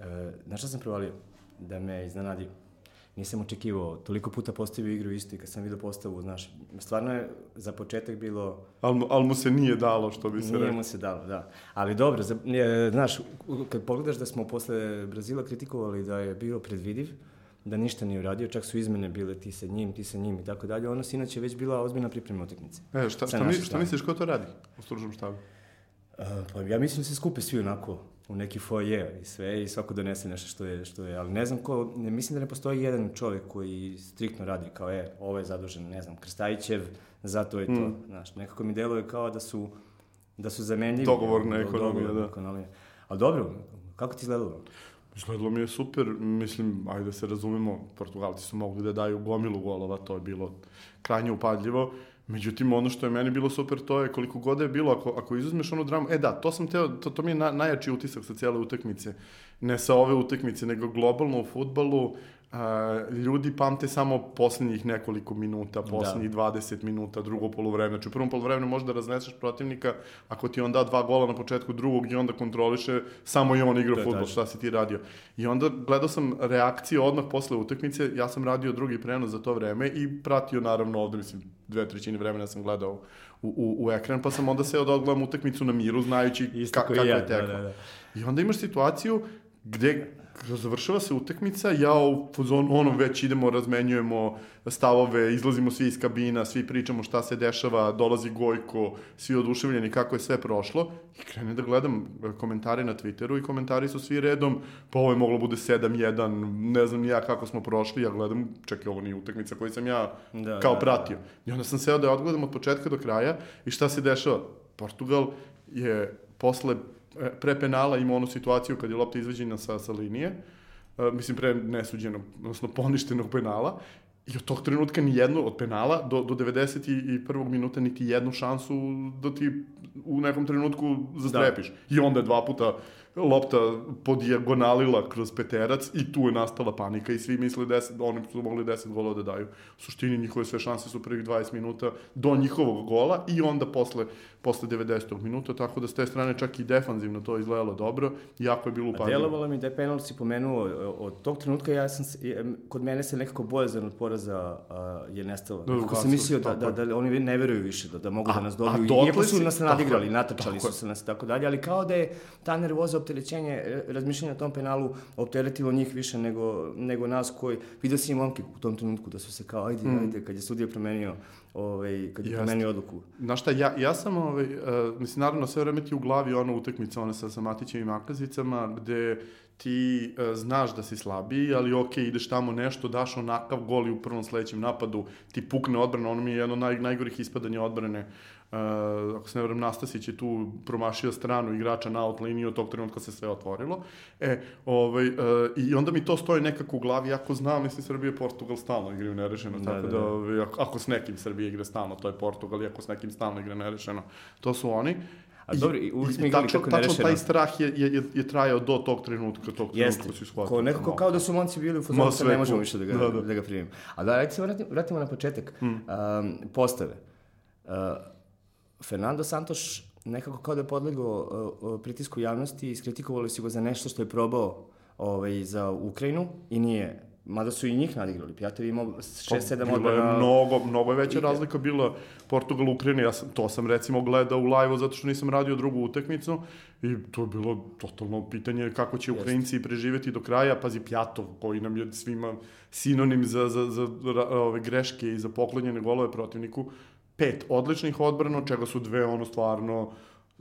E, znaš šta sam provalio? Da me iznenadio. Nisam očekivao, toliko puta postavio igru isto i kad sam vidio postavu, znaš, stvarno je za početak bilo... Ali mu, al mu se nije dalo, što bi se Nije rekao. mu se dalo, da. Ali dobro, za, je, znaš, kad pogledaš da smo posle Brazila kritikovali da je bio predvidiv, da ništa nije uradio, čak su izmene bile ti sa njim, ti sa njim i tako dalje, ono sinoć je već bila ozbiljna priprema utakmice. E, šta, šta, mi, šta misliš, ko to radi u stručnom štabu? Uh, pa ja mislim da se skupe svi onako u neki foje i sve i svako donese nešto što je, što je, ali ne znam ko, ne, mislim da ne postoji jedan čovjek koji striktno radi kao je, ovo je zadužen, ne znam, Krstajićev, zato je to, Mm. znaš, nekako mi deluje kao da su, da su zamenljivi. Dogovorna Do- ekonomija, dogovorna da. ekonomija. Ali dobro, kako ti izgledalo? Izgledalo mi je super, mislim, ajde da se razumemo, Portugalci su mogli da daju gomilu golova, to je bilo krajnje upadljivo. Međutim, ono što je meni bilo super, to je koliko god je bilo, ako, ako izuzmeš onu dramu, e da, to sam teo, to, to mi je na, najjači utisak sa cijele utakmice. Ne sa ove utakmice, nego globalno u futbalu, a, ljudi pamte samo posljednjih nekoliko minuta, posljednjih 20 minuta, drugo polovreme. Znači, u prvom polovremenu možeš da razneseš protivnika ako ti on da dva gola na početku drugog i onda kontroliše, samo i on igra futbol, šta si ti radio. I onda gledao sam reakcije odmah posle utakmice, ja sam radio drugi prenos za to vreme i pratio naravno ovde, mislim, dve trećine vremena sam gledao u, u, u ekran, pa sam onda seo da odgledam utakmicu na miru, znajući Isto ka, kako ja, je teklo. da, da, da. I onda imaš situaciju gde završava se utakmica, ja u fazonu ono već idemo, razmenjujemo stavove, izlazimo svi iz kabina, svi pričamo šta se dešava, dolazi Gojko, svi oduševljeni kako je sve prošlo i krenem da gledam e, komentare na Twitteru i komentari su svi redom, pa ovo je moglo bude 7-1, ne znam ja kako smo prošli, ja gledam, čekaj, ovo nije utakmica koju sam ja Da, kao da, pratio. I onda sam seo da je odgledam od početka do kraja i šta se dešava? Portugal je posle pre penala imao onu situaciju kad je lopta izveđena sa, sa linije, e, mislim pre nesuđenog, odnosno poništenog penala, i od tog trenutka ni jednu od penala do, do 91. minuta niti jednu šansu da ti u nekom trenutku zastrepiš. Da. I onda je dva puta lopta podijagonalila kroz peterac i tu je nastala panika i svi misle deset, oni su mogli 10 golova da daju. U suštini njihove sve šanse su prvih 20 minuta do njihovog gola i onda posle, posle 90. minuta, tako da s te strane čak i defanzivno to izgledalo dobro, jako je bilo A upadljivo. delovalo mi da je penal si pomenuo, od tog trenutka ja sam, kod mene se nekako bojazan od poraza a, je nestalo. Da, ugasilo sam mislio da, da, je. da, oni ne veruju više, da, da mogu A- da nas dobiju. Iako su nas nadigrali, tako su se nas i tako dalje, ali kao da je ta nervoza, opterećenje, e, razmišljanje o tom penalu opteretilo njih više nego, nego nas koji, vidio si i momke u tom trenutku da su se kao, ajde, ajde, kad je sudija promenio, ovaj, kad je Jeste. promenio odluku. Znaš šta, ja, ja sam, ovaj, uh, mislim, naravno, sve vreme ti u glavi ona utakmica, ona sa, sa Matićevim akazicama, gde ti uh, znaš da si slabiji, ali ok, ideš tamo nešto, daš onakav gol i u prvom sledećem napadu ti pukne odbrana, ono mi je jedno naj, najgorih ispadanja odbrane. Uh, ako se ne vrem, Nastasić je tu promašio stranu igrača na out liniju, od tog trenutka se sve otvorilo. E, ovaj, uh, I onda mi to stoji nekako u glavi, ako znam, mislim, Srbija i Portugal stalno igraju nerešeno, Da, tako da, da, da. ovaj, ako, ako s nekim Srbija igra stalno, to je Portugal, i ako s nekim stalno igra nerešeno, to su oni. A dobro, i uvijek smo igrali tačno, kako tačno nerešeno. taj strah je, je, je, je trajao do tog trenutka, tog Jeste, trenutka si shvatio. ko, nekako kao da su momci bili u fazonu, ne možemo više da ga, Da, da, da. ga primimo. A da, recimo, vratimo, vratimo na početak. Hmm. Um, postave. Uh, Fernando Santos nekako kao da je podlegao uh, pritisku javnosti i iskritikovali su ga za nešto što je probao ovaj, za Ukrajinu i nije. Mada su i njih nadigrali. Pjatev je imao 6-7 Bilo je odbrana. mnogo, mnogo je veća I- razlika bila Portugal Ukrajina. Ja sam, to sam recimo gledao u live-u zato što nisam radio drugu utakmicu i to je bilo totalno pitanje kako će Ukrajinci preživeti do kraja. Pazi, Pjatov koji nam je svima sinonim za, za, za ra- ove greške i za poklanjene golove protivniku. Pet odličnih odbrana, od čega su dve ono stvarno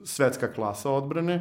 svetska klasa odbrane.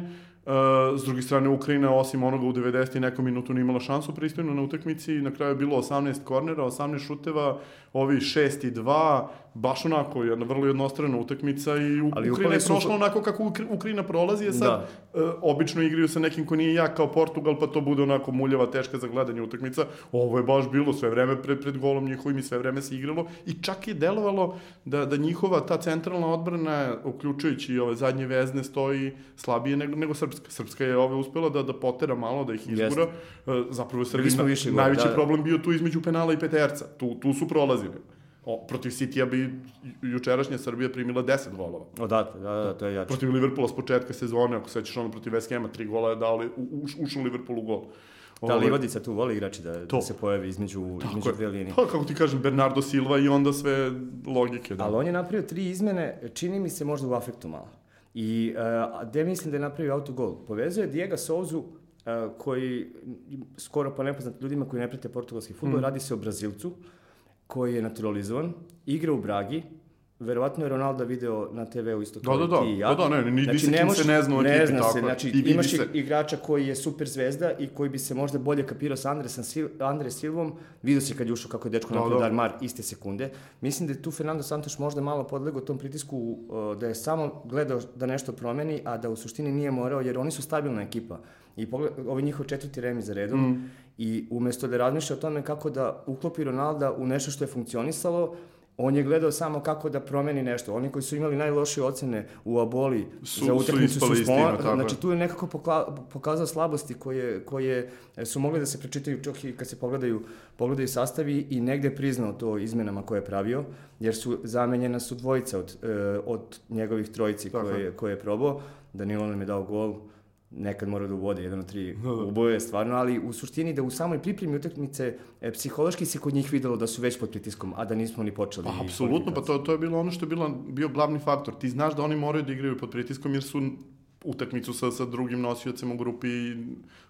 Uh, s druge strane, Ukrajina, osim onoga u 90 i nekom minutu nije imala šansu pristojno na utakmici. Na kraju je bilo 18 kornera, 18 šuteva, ovi 6 i 2, baš onako, jedna vrlo jednostrana utakmica i U- Ali Ukrajina je su- prošla onako kako Ukra- Ukrajina prolazi, je sad Da. uh, obično igraju sa nekim ko nije jak kao Portugal, pa to bude onako muljava, teška za gledanje utakmica. Ovo je baš bilo sve vreme pred, pred golom njihovim i sve vreme se igralo i čak je delovalo da, da njihova ta centralna odbrana, uključujući i ove zadnje vezne, stoji slabije nego, nego Srpska. Srpska je ove uspela da, da potera malo, da ih izgura. Uh, zapravo je Srbina najveći da, da. problem bio tu između penala i peterca. Tu, tu su prolazili. O, protiv City-a bi jučerašnja Srbija primila 10 golova. Odatle, da, da, to je jače. Protiv Liverpoola s početka sezone, ako sećaš ono protiv West Hama, tri gola je dali, ušao Liverpoolu gol. Da, Livadica tu voli igrači da, da se pojavi između, Tako između dve linije. Pa, kako ti kažem, Bernardo Silva i onda sve logike. Da. Ali on je napravio tri izmene, čini mi se možda u afektu malo. I uh, gde mislim da je napravio autogol? Povezuje Diego Souzu, uh, koji skoro pa nepoznat ljudima koji ne prate portugalski futbol, mm. radi se o Brazilcu, koji je naturalizovan, igra u Bragi, verovatno je Ronaldo video na TV-u isto kao Da, da, da. ti i ja. Da, da, ne, ni- se kim se ne zna ne ekipi, zna tako se, je. znači I imaš se. igrača koji je super zvezda i koji bi se možda bolje kapirao sa Andresom Sil Andre Silvom, vidio se kad je ušao kako je dečko Da, napravio da. Darmar iste sekunde. Mislim da je tu Fernando Santos možda malo podlegao tom pritisku uh, da je samo gledao da nešto promeni, a da u suštini nije morao, jer oni su stabilna ekipa. I pogled, ovaj njihov četvrti remi za redom. Mm. I umesto da razmišlja o tome kako da uklopi Ronalda u nešto što je funkcionisalo, on je gledao samo kako da promeni nešto. Oni koji su imali najlošije ocene u Aboli Su- za su utakmicu su tima, tako znači tu je nekako pokla, pokazao slabosti koje, koje su mogle da se prečitaju čak i kad se pogledaju, pogledaju sastavi i negde priznao to izmenama koje je pravio, jer su zamenjena su dvojica od, e, od njegovih trojici Tako koje, je. koje je probao. Danilo nam je dao gol, nekad mora da ubode, jedan od tri Da, da. uboje stvarno, ali u suštini da u samoj pripremi utakmice e, psihološki se kod njih videlo da su već pod pritiskom, a da nismo ni počeli. Pa, apsolutno, pa to, to je bilo ono što je bila, bio glavni faktor. Ti znaš da oni moraju da igraju pod pritiskom jer su utakmicu sa, sa drugim nosiocem u grupi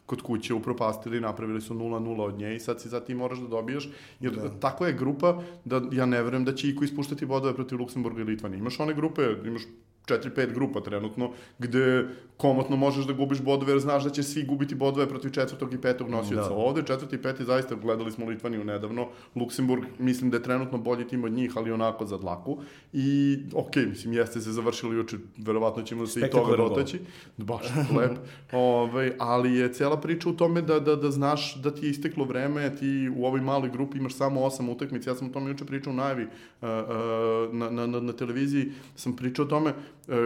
kod kuće upropastili, napravili su 0-0 od nje i sad si sad ti moraš da dobijaš, jer da. tako je grupa da ja ne verujem da će iko ispuštati bodove protiv Luksemburga i Litvanije. Imaš one grupe, imaš 4-5 grupa trenutno, gde komotno možeš da gubiš bodove jer znaš da će svi gubiti bodove protiv četvrtog i petog nosioca. Da. Ovde četvrti i peti zaista gledali smo Litvaniju nedavno. Luksemburg mislim da je trenutno bolji tim od njih, ali onako za dlaku. I okej, mislim jeste se završili juče, verovatno ćemo se i toga dotaći. Baš lep. Ovaj, ali je cela priča u tome da, da, da znaš da ti je isteklo vreme, ti u ovoj maloj grupi imaš samo osam utakmica. Ja sam o tome juče pričao u najavi uh, uh, na, na, na, na televiziji, sam pričao o tome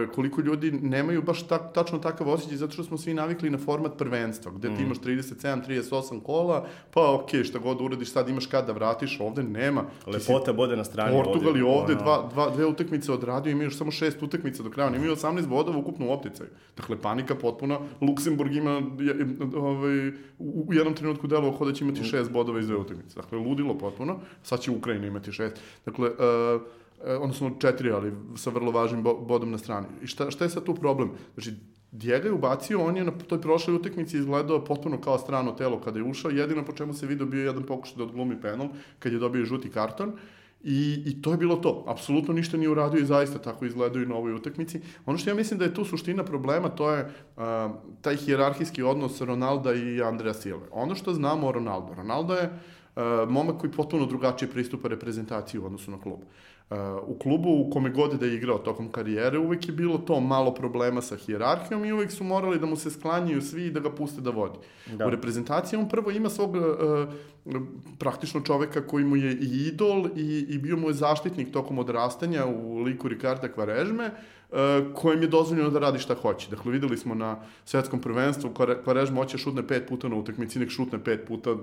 koliko ljudi nemaju baš tak, tačno takav osjećaj, zato što smo svi navikli na format prvenstva, gde ti Mm. imaš 37, 38 kola, pa okej, šta god uradiš, sad imaš kad da vratiš, ovde nema. Ti si- Lepota bode na strani. Portugal je ovde ono, dva, dva, dve utakmice odradio, imaju još samo šest utakmica do kraja, imaju 18 bodova ukupno u opticaju. Dakle, panika potpuna. Luksemburg ima je, ovaj, u, jednom trenutku delo kao da će imati šest bodova iz dve utakmice. Dakle, ludilo potpuno. Sad će Ukrajina imati šest. Dakle, uh, odnosno četiri, ali sa vrlo važnim bo, bodom na strani. I šta, šta je sad tu problem? Znači, Dijega je ubacio, on je na toj prošloj utakmici izgledao potpuno kao strano telo kada je ušao, jedino po čemu se video bio jedan pokušaj da odglumi penal, kad je dobio žuti karton, I, I to je bilo to. Apsolutno ništa nije uradio i zaista tako izgledaju i na ovoj utakmici. Ono što ja mislim da je tu suština problema, to je uh, taj hijerarhijski odnos Ronalda i Andreja Silve. Ono što znamo o Ronaldo. Ronaldo je uh, momak koji potpuno drugačije pristupa reprezentaciji u odnosu na klub. Uh, u klubu u kome god da je igrao tokom karijere uvek je bilo to malo problema sa hijerarhijom i uvek su morali da mu se sklanjaju svi i da ga puste da vodi. Da. U reprezentaciji on prvo ima svog uh, praktično čoveka koji mu je i idol i, i bio mu je zaštitnik tokom odrastanja u liku Ricarda Kvarežme, uh, kojem je dozvoljeno da radi šta hoće. Dakle, videli smo na svetskom prvenstvu, Kvare- Kvarežma hoće šutne pet puta na utakmici, nek šutne pet puta.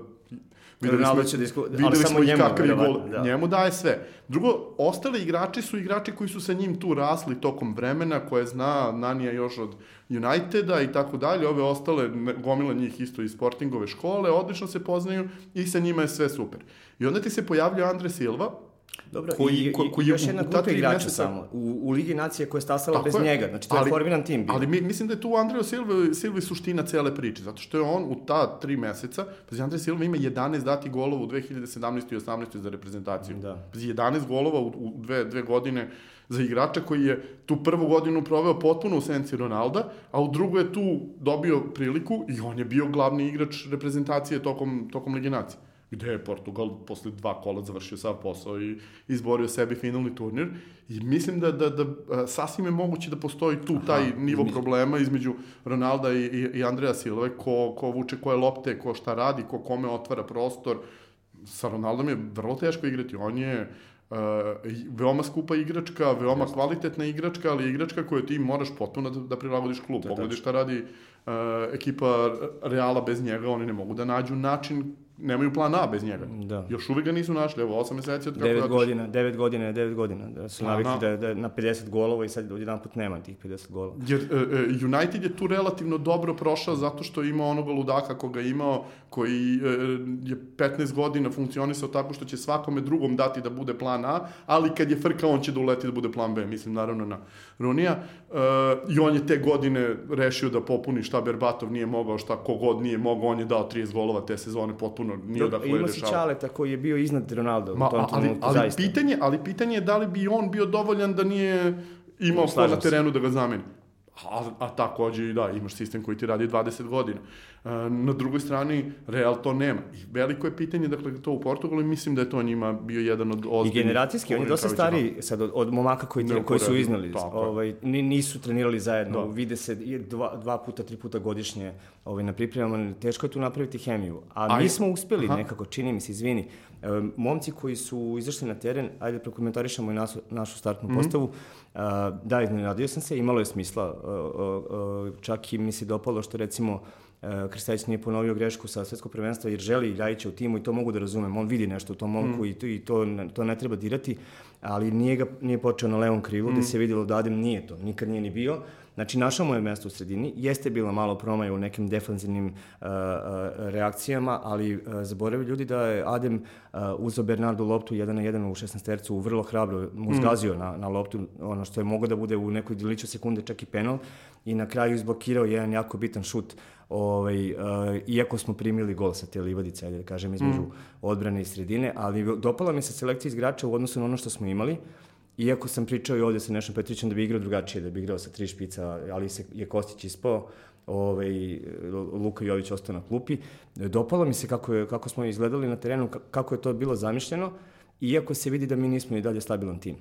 Videli Ronaldo će da isku- ali videli samo smo njemu, kakav je gol. da. Njemu daje sve. Drugo, ostali igrači su igrači koji su sa njim tu rasli tokom vremena, koje zna Nanija još od Uniteda i tako dalje. Ove ostale, gomila njih isto iz Sportingove škole, odlično se poznaju i sa njima je sve super. I onda ti se pojavlja Andre Silva, Dobro, koji- i, ko- koji je još jedna grupa igrača meseca- samo. U, u Ligi nacije koja je stasala Tako bez je. njega. Znači, to je Ali- formiran tim bio. Ali mi, mislim da je tu Andreo Silva, Silva suština cele priče, zato što je on u ta tri meseca, pazi, Andreo Silva ima 11 dati golova u 2017. i 18. za reprezentaciju. Da. Pazi, 11 golova u, u dve, dve godine za igrača koji je tu prvu godinu proveo potpuno u senci Ronalda, a u drugu je tu dobio priliku i on je bio glavni igrač reprezentacije tokom, tokom Lige nacije gde je Portugal posle dva kola završio sav posao i izborio sebi finalni turnir. I mislim da, da, da a, sasvim je moguće da postoji tu Aha, taj nivo između- problema između Ronalda i, i, i Andreja Silve, ko, ko vuče koje lopte, ko šta radi, ko kome otvara prostor. Sa Ronaldom je vrlo teško igrati. On je uh, veoma skupa igračka, veoma kvalitetna igračka, ali igračka koju ti moraš potpuno da, da prilagodiš klub. Pogledaj šta radi uh, ekipa Reala bez njega, oni ne mogu da nađu način nemaju plan A bez njega. Da. Još uvijek ga nisu našli, evo 8 meseci od kako je 9 otišao. godina, 9 godina je 9 godina. Da su navikli da. da, na 50 golova i sad jedan put nema tih 50 golova. Jer e, e, United je tu relativno dobro prošao zato što ima onoga ludaka koga je imao, koji e, je 15 godina funkcionisao tako što će svakome drugom dati da bude plan A, ali kad je frka on će da uleti da bude plan B, mislim naravno na Runija. E, I on je te godine rešio da popuni šta Berbatov nije mogao, šta kogod nije mogao, on je dao 30 golova te sezone, potpuno nije odakle je Ima si rešao. Čaleta koji je bio iznad Ronaldo Ma, u tom ali, trenutku, ali, zaista. pitanje, ali pitanje je da li bi on bio dovoljan da nije imao ko na terenu da ga zameni. A, a takođe i da, imaš sistem koji ti radi 20 godina. E, na drugoj strani, Real to nema. I veliko je pitanje, dakle, to u Portugalu i mislim da je to njima bio jedan od I ozbiljnih... generacijski, on je dosta stariji sad od, od momaka koji, tre, koji su iznali. Ovaj, ni- nisu trenirali zajedno, Da. vide se i dva, dva puta, tri puta godišnje ovaj, na pripremama. Teško je tu napraviti hemiju. A Aj- mi smo uspeli Aha. nekako, čini mi se, izvini. E, momci koji su izašli na teren, ajde prokomentarišemo i nasu, našu startnu Mhm. postavu. A, da, iznenadio sam se, imalo je smisla. A, a, a, čak i mi se dopalo što recimo e, Krstajić nije ponovio grešku sa svetskog prvenstva jer želi Ljajića u timu i to mogu da razumem. On vidi nešto u tom momku i, to, i to, to ne treba dirati, ali nije, ga, nije počeo na levom krilu gde se videlo da Adem nije to, nikad nije ni bio. Znači, našao mu je mesto u sredini, jeste bila malo promaja u nekim defanzivnim uh, uh, reakcijama, ali uh, zaboravili ljudi da je Adem uh, uzao Bernardo loptu jedan na jedan u 16 tercu, vrlo hrabro mu zgazio na, na loptu, ono što je moglo da bude u nekoj diliću sekunde čak i penal i na kraju izblokirao jedan jako bitan šut ovaj, uh, iako smo primili gol sa te livadice, ajde da kažem, između odbrane i sredine, ali dopala mi se selekcija igrača u odnosu na ono što smo imali, Iako sam pričao i ovde sa Nešom Petrićem da bi igrao drugačije, da bi igrao sa tri špica, ali se je Kostić ispao, ovaj, Luka Jović ostao na klupi. Dopalo mi se kako, je, kako smo izgledali na terenu, ka- kako je to bilo zamišljeno, iako se vidi da mi nismo i dalje stabilan tim.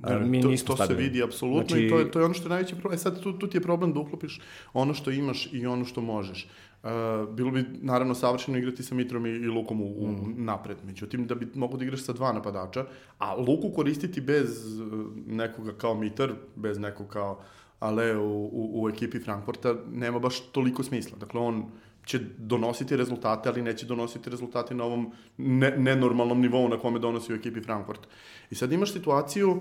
A, Ne, mi to, nismo to se stabilni. vidi apsolutno Znači- i to je, to je ono što je najveći problem. E sad, tu, tu ti je problem da uklopiš ono što imaš i ono što možeš. Uh, bilo bi naravno savršeno igrati sa Mitrom i, i Lukom u, u Mm. napred. Međutim, da bi mogo da igraš sa dva napadača, a Luku koristiti bez uh, nekoga kao Mitar, bez nekog kao Ale u, u, u ekipi Frankfurta, nema baš toliko smisla. Dakle, on će donositi rezultate, ali neće donositi rezultate na ovom ne, nenormalnom nivou na kome donosi u ekipi Frankfurt. I sad imaš situaciju uh,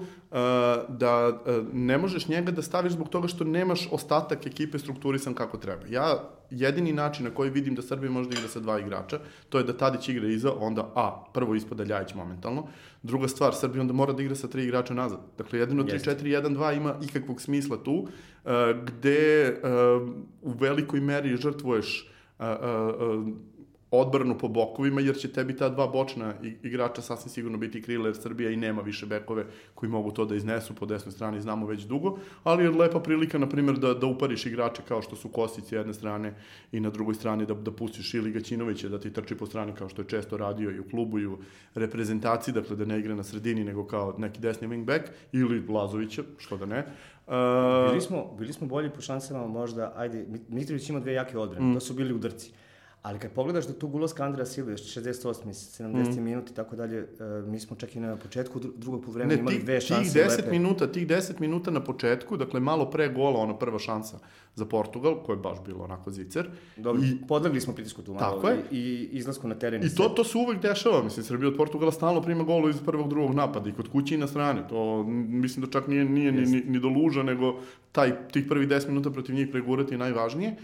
da uh, ne možeš njega da staviš zbog toga što nemaš ostatak ekipe strukturisan kako treba. Ja jedini način na koji vidim da Srbija može da igra sa dva igrača, to je da Tadić igra iza, onda A, prvo ispada Ljajić momentalno, druga stvar, Srbija onda mora da igra sa tri igrača nazad. Dakle, jedino 3-4-1-2 ima ikakvog smisla tu, uh, gde uh, u velikoj meri žrtvuješ odbranu po bokovima, jer će tebi ta dva bočna igrača sasvim sigurno biti krila, jer Srbija i nema više bekove koji mogu to da iznesu po desnoj strani, znamo već dugo, ali je lepa prilika, na primjer, da, da upariš igrače kao što su Kostić s jedne strane i na drugoj strani da, da pustiš ili Gaćinovića da ti trči po strani kao što je često radio i u klubu i u reprezentaciji, dakle da ne igra na sredini nego kao neki desni wingback ili Lazovića, što da ne. Uh, Bili smo, bili smo bolji po šansama možda, ajde, Mitrović ima dve jake odbrane, Mm. to su bili udarci. Ali kad pogledaš da tu ulaska Andreja Silve, 68. 70. Mm. minut i tako dalje, e, mi smo čak i na početku dru- drugog poluvremena Ne, imali tih, dve tih šanse 10 lepe. minuta, tih 10 minuta na početku, dakle malo pre gola, ona prva šansa za Portugal, koja je baš bilo onako zicer. Dobro, I, podlegli smo pritisku tu malo Tako je. i, i izlasku na teren. I sve. to, to se uvek dešava, mislim, Srbija od Portugala stalno prima golu iz prvog, drugog napada i kod kuće i na strani. To mislim da čak nije, nije ni, ni, ni do luža, nego taj, tih prvih 10 minuta protiv njih pregurati je najvažnije.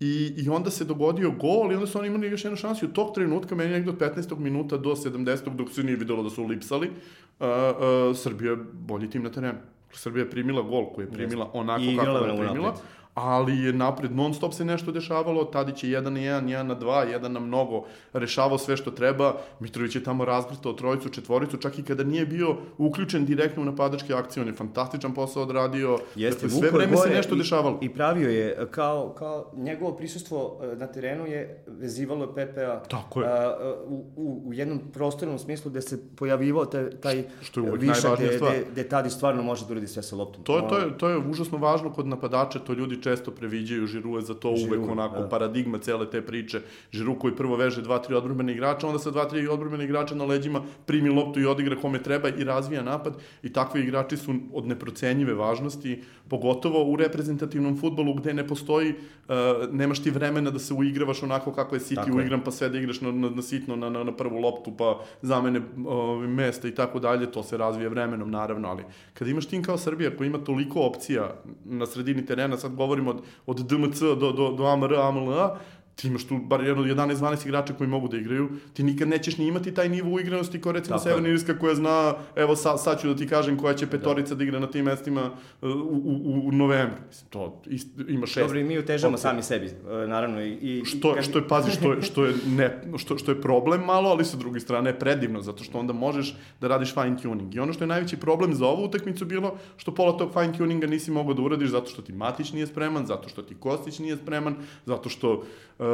I, I onda se dogodio gol i onda su oni imali još jednu šansu i od tog trenutka, meni negde od 15. minuta do 70. dok se nije videlo da su lipsali, uh, uh, Srbija je bolji tim na terenu. Srbija je primila gol koji je primila onako I kako je primila, unapred. Ali je napred non stop se nešto dešavalo, Tadić je jedan na jedan, jedan na dva, jedan na mnogo, rešavao sve što treba, Mitrović je tamo razvrtao trojicu, četvoricu, čak i kada nije bio uključen direktno u napadačke akcije, on je fantastičan posao odradio, Jeste, dakle, sve vreme se nešto i, dešavalo. I pravio je, kao, kao njegovo prisustvo e, na terenu je vezivalo Pepe-a Tako je. a, a, u, u, u jednom prostornom smislu gde se pojavivao taj, taj Što je višak gde, gde, gde Tadi stvarno može da uradi sve sa loptom. To je, to, je, to je užasno važno kod napadača, to ljudi često previđaju, Žiru je za to Giroud, uvek onako da. paradigma cele te priče. Žiru koji prvo veže dva, tri odbrambene igrača, onda sa dva, tri odbrambene igrača na leđima primi loptu i odigra kome treba i razvija napad i takvi igrači su od neprocenjive važnosti, pogotovo u reprezentativnom futbolu gde ne postoji, uh, nemaš ti vremena da se uigravaš onako kako je City Tako je. uigran, pa sve da igraš na, na, na sitno, na, na, na prvu loptu, pa zamene uh, mesta i tako dalje, to se razvije vremenom naravno, ali kad imaš tim kao Srbija koji ima toliko opcija na sredini terena, sad govorimo od, od DMC do, do, do AMR, AMLA, ti imaš tu bar jedno 11-12 igrača koji mogu da igraju, ti nikad nećeš ni imati taj nivo uigranosti kao recimo Tako je. Severna Irska koja zna, evo sa, sad ću da ti kažem koja će petorica da, igra na tim mestima uh, u, u, u novembru. Mislim, to ist, ima šest. Dobro, i mi utežamo opcija. sami sebi, e, naravno. I, i, Što, kad- što je, pazi, što je, što je, ne, što, što je problem malo, ali sa druge strane je predivno, zato što onda možeš da radiš fine tuning. I ono što je najveći problem za ovu utakmicu bilo, što pola tog fine tuninga nisi mogao da uradiš zato što ti Matić nije spreman, zato što ti Kostić nije spreman, zato što uh,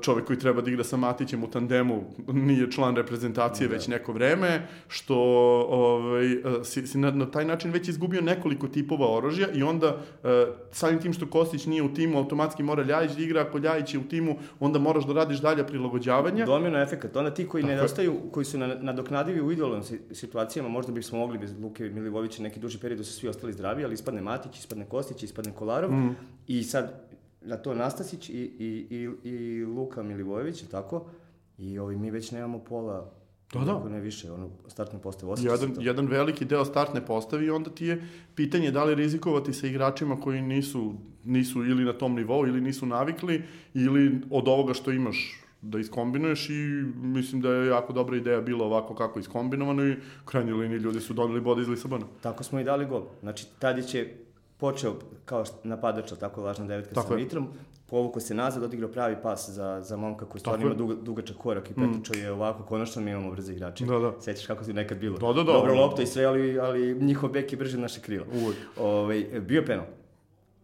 čovek koji treba da igra sa Matićem u tandemu nije član reprezentacije Da. već neko vreme, što ovaj, uh, si, si na, na taj način već izgubio nekoliko tipova oružja i onda samim tim što Kostić nije u timu, automatski mora Ljajić da igra, ako Ljajić je u timu, onda moraš da radiš dalje prilagođavanja. Domino efekat. Onda ti koji Tako je. nedostaju, koji su na- nadoknadivi u idealnim si- situacijama, možda bismo mogli bez Luke Milivovića neki duži period da su svi ostali zdravi, ali ispadne Matić, ispadne Kostić, ispadne Kolarov Mm. i sad na to Nastasić i, i, i, i Luka Milivojević, je tako? I ovi, mi već nemamo pola, Da, da. ne više, ono, startne postave. Osjeća jedan, to. jedan veliki deo startne postavi i onda ti je pitanje da li rizikovati sa igračima koji nisu, nisu ili na tom nivou ili nisu navikli ili od ovoga što imaš da iskombinuješ i mislim da je jako dobra ideja bila ovako kako iskombinovano i u krajnjoj liniji ljudi su doneli bod iz Lisabona. Tako smo i dali gol. Znači, Tadić je počeo kao napadač, ali tako lažna devetka Tako sa je. Mitrom, povukao se nazad, odigrao pravi pas za, za momka koji stvarno ima duga, dugačak korak i pretrčao je ovako, konačno mi imamo brze igrače. Da, da. Sećaš kako je nekad bilo? Da, da, da. Dobro lopta i sve, ali, ali njihov bek je brže od naše krila. Uvijek. Ovaj, bio penal.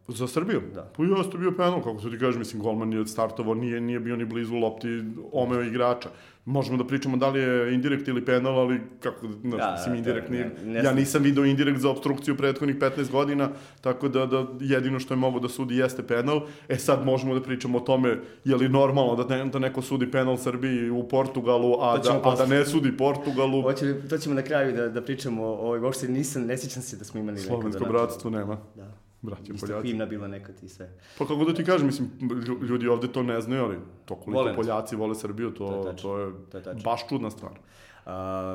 Za Srbiju? Da. Pa to bio penal, kako se ti kažeš, mislim, golman je startovao, nije, nije bio ni blizu lopti, omeo igrača. Možemo da pričamo da li je indirekt ili penal, ali kako, znaš, Da, mislim, da, indirekt ne- nije. ne ja znam. nisam video indirekt za obstrukciju prethodnih 15 godina, tako da, da jedino što je mogo da sudi jeste penal. E sad možemo da pričamo o tome je li normalno da, ne, da neko sudi penal Srbiji u Portugalu, a, da, a da ne sudi Portugalu. Hoće li, to ćemo na kraju da, da pričamo o uopšte nisam, ne sjećam se da smo imali Slovensko bratstvo nema. Da. Braće Isto Poljaci. himna bila nekad i sve. Pa kako da ti kažem, mislim, lju- ljudi ovde to ne znaju, ali to koliko nas. Poljaci vole Srbiju, to, To je to, je, To je tačno. baš čudna stvar. A,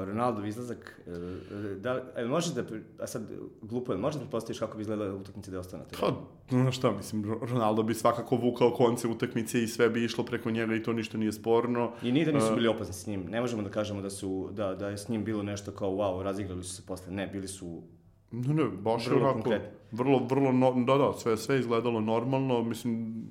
Ronaldo izlazak, e, e, da, e, možeš da, a sad glupo je, možeš da pretpostaviš kako bi izgledala utakmica da terenu? Pa, znaš šta, mislim, Ro- Ronaldo bi svakako vukao konce utakmice i sve bi išlo preko njega i to ništa nije sporno. I nije da nisu A, bili opazni s njim, ne možemo da kažemo da, su, da, da je s njim bilo nešto kao wow, razigrali su se posle, ne, bili su Ne, ne, baš je Vrlo onako, konkretno. vrlo, vrlo, no, da, da, sve, sve izgledalo normalno, mislim,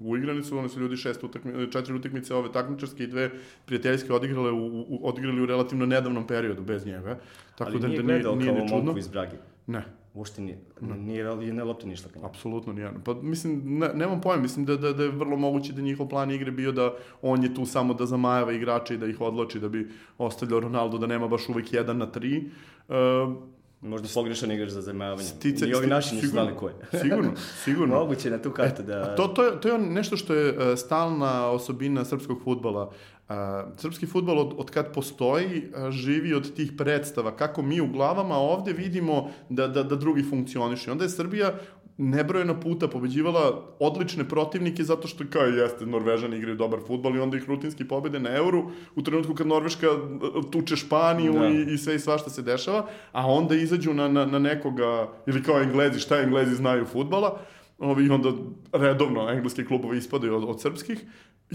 uigrani su, oni su ljudi šest utakmi, četiri utakmice ove takmičarske i dve prijateljske odigrale u, u, odigrali u relativno nedavnom periodu bez njega. Tako ali da, nije da nije, gledao nije kao čudno. iz Brage. Ne, Uopšte nije, nije, nije lopta ni išla ka njemu. Apsolutno nijedno. Pa mislim, ne, nemam pojma, mislim da, da, da je vrlo moguće da njihov plan igre bio da on je tu samo da zamajava igrače i da ih odloči, da bi ostavljao Ronaldo da nema baš uvek jedan na tri. Uh, Možda pogrešan igrač za zamajavanje. Stice- I ovi naši nisu znali ko je. sigurno, sigurno. Moguće na tu kartu da... To, to, je, to je nešto što je uh, stalna osobina srpskog futbala. Uh, srpski futbol od, od kad postoji uh, živi od tih predstava, kako mi u glavama ovde vidimo da, da, da drugi funkcionišu. Onda je Srbija nebrojeno puta pobeđivala odlične protivnike zato što kao jeste Norvežani igraju dobar futbol i onda ih rutinski pobede na Euru u trenutku kad Norveška uh, tuče Španiju Da. i, i sve i svašta se dešava, a onda izađu na, na, na nekoga, ili kao Englezi, šta Englezi znaju futbala, ovi onda redovno engleski klubovi ispadaju od, od srpskih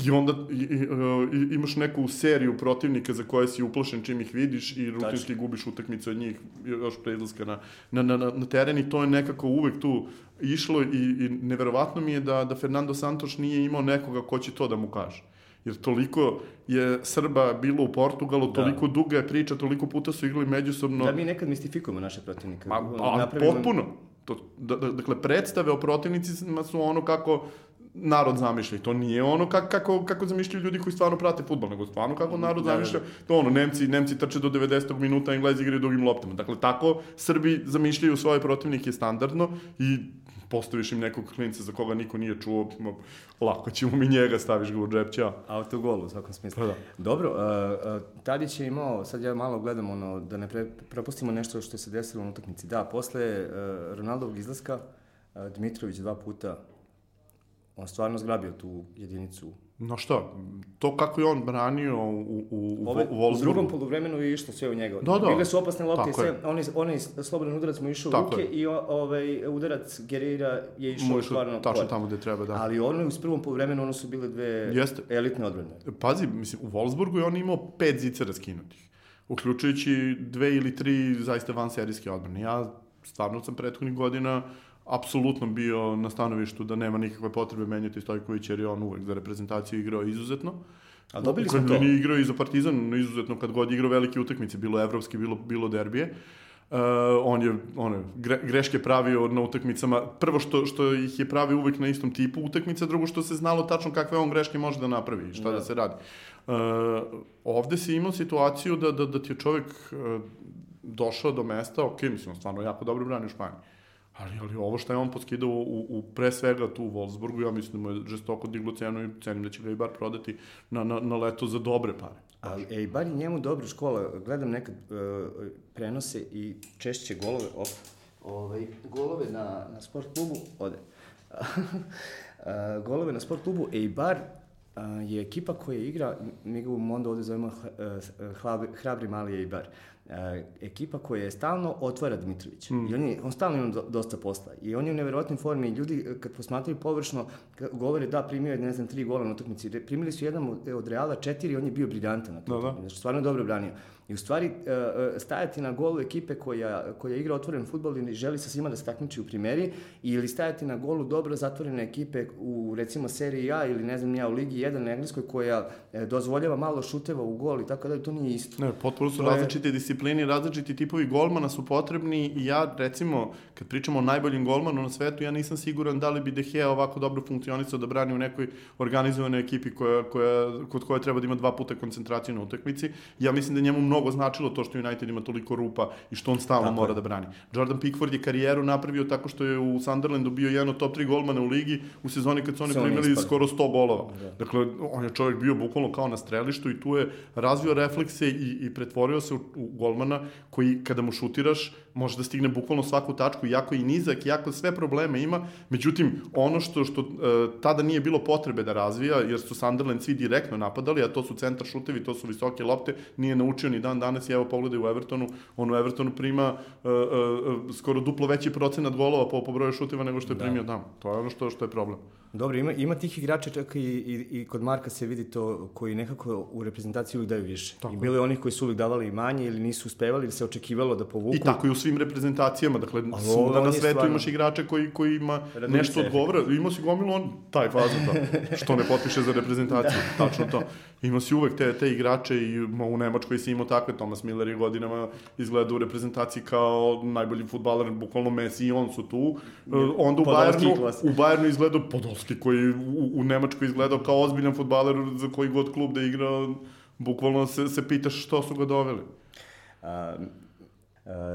i onda i, i, i, imaš neku seriju protivnika za koje si uplašen čim ih vidiš i rutinski gubiš utakmice od njih još pre izlaska na, na, na, na teren i to je nekako uvek tu išlo i, i neverovatno mi je da, da Fernando Santos nije imao nekoga ko će to da mu kaže. Jer toliko je Srba bilo u Portugalu, toliko duga je priča, toliko puta su igrali međusobno. Da mi nekad mistifikujemo naše protivnike. Ma, a, Napravimo- potpuno. To, da, da, dakle, predstave o protivnicima su ono kako narod zamišlja. I to nije ono kako, kako, kako zamišljaju ljudi koji stvarno prate futbol, nego stvarno kako narod zamišlja. To ono, Nemci, Nemci trče do 90. minuta, Englezi igraju drugim loptama. Dakle, tako Srbi zamišljaju svoje protivnike standardno i postaviš im nekog klinca za koga niko nije čuo, lako ćemo mi njega, staviš ga u džep, ćao. Autogol u svakom smislu. Pa da. Dobro, uh, uh, Tadić je imao, sad ja malo gledam ono, da ne pre, propustimo nešto što se desilo na utakmici. Da, posle uh, Ronaldovog izlaska, uh, Dmitrović dva puta on stvarno zgrabio tu jedinicu. No šta, to kako je on branio u, u, u, Ove, u Wolfsburgu. U drugom polovremenu je išlo sve u njega. Da, da. Bile su opasne lopte i sve, on je, on je slobodan udarac mu išao u ruke je. i o, ovaj, udarac Gerira je išao stvarno Tačno tamo gde treba, da. Ali ono u prvom polovremenu, ono su bile dve Jeste. elitne odbrane. Pazi, mislim, u Wolfsburgu je on imao pet zicera skinutih. Uključujući dve ili tri zaista vanserijske odbrane. Ja stvarno sam prethodnih godina apsolutno bio na stanovištu da nema nikakve potrebe menjati Stojković jer je on uvek za reprezentaciju igrao izuzetno. A dobili smo to. Nije igrao i za Partizan izuzetno kad god igrao velike utakmice, bilo evropske, bilo, bilo derbije. Uh, on je one, gre, greške pravio na utakmicama. Prvo što, što ih je pravio uvek na istom tipu utakmica, drugo što se znalo tačno kakve on greške može da napravi i šta da, da se radi. Uh, ovde si imao situaciju da, da, da ti je čovek uh, došao do mesta, ok, mislim, stvarno jako dobro brani u Španiji Ali, ali ovo što je on poskidao u, u pre svega tu u Wolfsburgu, ja mislim da mu je žestoko diglo cenu i cenim da će ga bar prodati na, na, na leto za dobre pare. Ali Eibar je njemu dobra škola. Gledam nekad uh, prenose i češće golove, op, ovaj, golove na, na sport klubu, ode. uh, golove na sport klubu Eibar uh, je ekipa koja igra, mi ga u Mondo ovde zovemo uh, hrabri, hrabri mali Eibar e, ekipa koja je stalno otvara Dmitrović. Mm. I on, je, on stalno ima do, dosta posla. I on je u neverovatnoj formi. Ljudi, e, kad posmatraju površno, govore da primio je, ne znam, tri gola na utakmici. Primili su jedan od Reala četiri, on je bio briljantan na to. Da, da. Znači, stvarno dobro branio. I u stvari, e, e, stajati na golu ekipe koja, koja igra otvoren futbol i želi sa svima da se takmiči u primeri, ili stajati na golu dobro zatvorene ekipe u, recimo, seriji A ili, ne znam, ja, u Ligi 1 na engleskoj, koja e, dozvoljava malo šuteva u gol i tako da to nije isto. Ne, potpuno su to različite je... disciplini, različiti tipovi golmana su potrebni i ja, recimo, kad pričamo o najboljim golmanu na svetu, ja nisam siguran da li bi De Gea ovako dobro funkcionisao da brani u nekoj organizovanoj ekipi koja, koja, kod koje treba da ima dva puta koncentraciju na utakmici. Ja mislim da njemu mnogo mnogo značilo to što United ima toliko rupa i što on stalno tako mora je. da brani. Jordan Pickford je karijeru napravio tako što je u Sunderlandu bio jedan od top 3 golmana u ligi u sezoni kad su oni primili skoro 100 golova. Da. Dakle, on je čovjek bio bukvalno kao na strelištu i tu je razvio reflekse i, i pretvorio se u, u golmana koji kada mu šutiraš može da stigne bukvalno svaku tačku, jako i nizak, jako sve probleme ima. Međutim, ono što, što uh, tada nije bilo potrebe da razvija, jer su Sunderland svi direktno napadali, a to su centar šutevi, to su visoke lopte, nije naučio ni dan danas i evo pogledaj u Evertonu, on u Evertonu prima uh, uh, skoro duplo veći procenat golova po, po broju šuteva nego što je da. primio tamo. To je ono što, što je problem. Dobro, ima, ima tih igrača čak i, i, i kod Marka se vidi to koji nekako u reprezentaciji uvijek daju više. Tako. I bilo je onih koji su uvijek davali manje ili nisu uspevali ili se očekivalo da povuku. I tako i u svim reprezentacijama, dakle svuda na svetu stvarno... imaš igrača koji, koji ima Radnice. nešto odgovara. Imao si gomilu on taj fazon, da. Što ne potpiše za reprezentaciju, da. tačno to. Imao si uvek te, te igrače i u Nemačkoj si imao takve. Thomas Miller je godinama izgleda u reprezentaciji kao najbolji futbaler, bukvalno Messi i on su tu. Onda u Bayernu, u Bayernu izgleda Podolski Lewandowski koji u, u Nemačkoj izgledao kao ozbiljan futbaler za koji god klub da igra, bukvalno se, se pitaš što su ga doveli. A,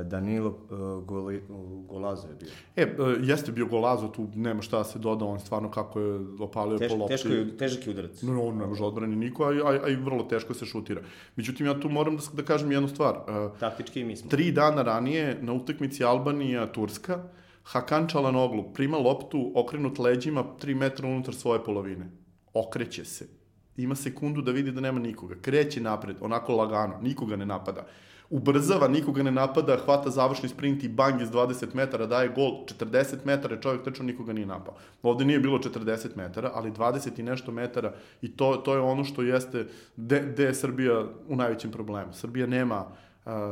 Danilo uh, Goli, Golazo je bio. E, jeste bio Golazo, tu nema šta da se doda, on stvarno kako je opalio Teš, po lopti. Teško je, težak je udarac. No, on ne može odbrani niko, a, a, a i vrlo teško se šutira. Međutim, ja tu moram da, da kažem jednu stvar. Taktički mi smo. Tri dana ranije na utakmici Albanija-Turska, Hakan Čalanoglu prima loptu okrenut leđima 3 metra unutar svoje polovine. Okreće se. Ima sekundu da vidi da nema nikoga. Kreće napred, onako lagano. Nikoga ne napada. Ubrzava, nikoga ne napada, hvata završni sprint i bang iz 20 metara, daje gol. 40 metara čovjek trčao, nikoga nije napao. Ovde nije bilo 40 metara, ali 20 i nešto metara i to, to je ono što jeste, gde je Srbija u najvećem problemu. Srbija nema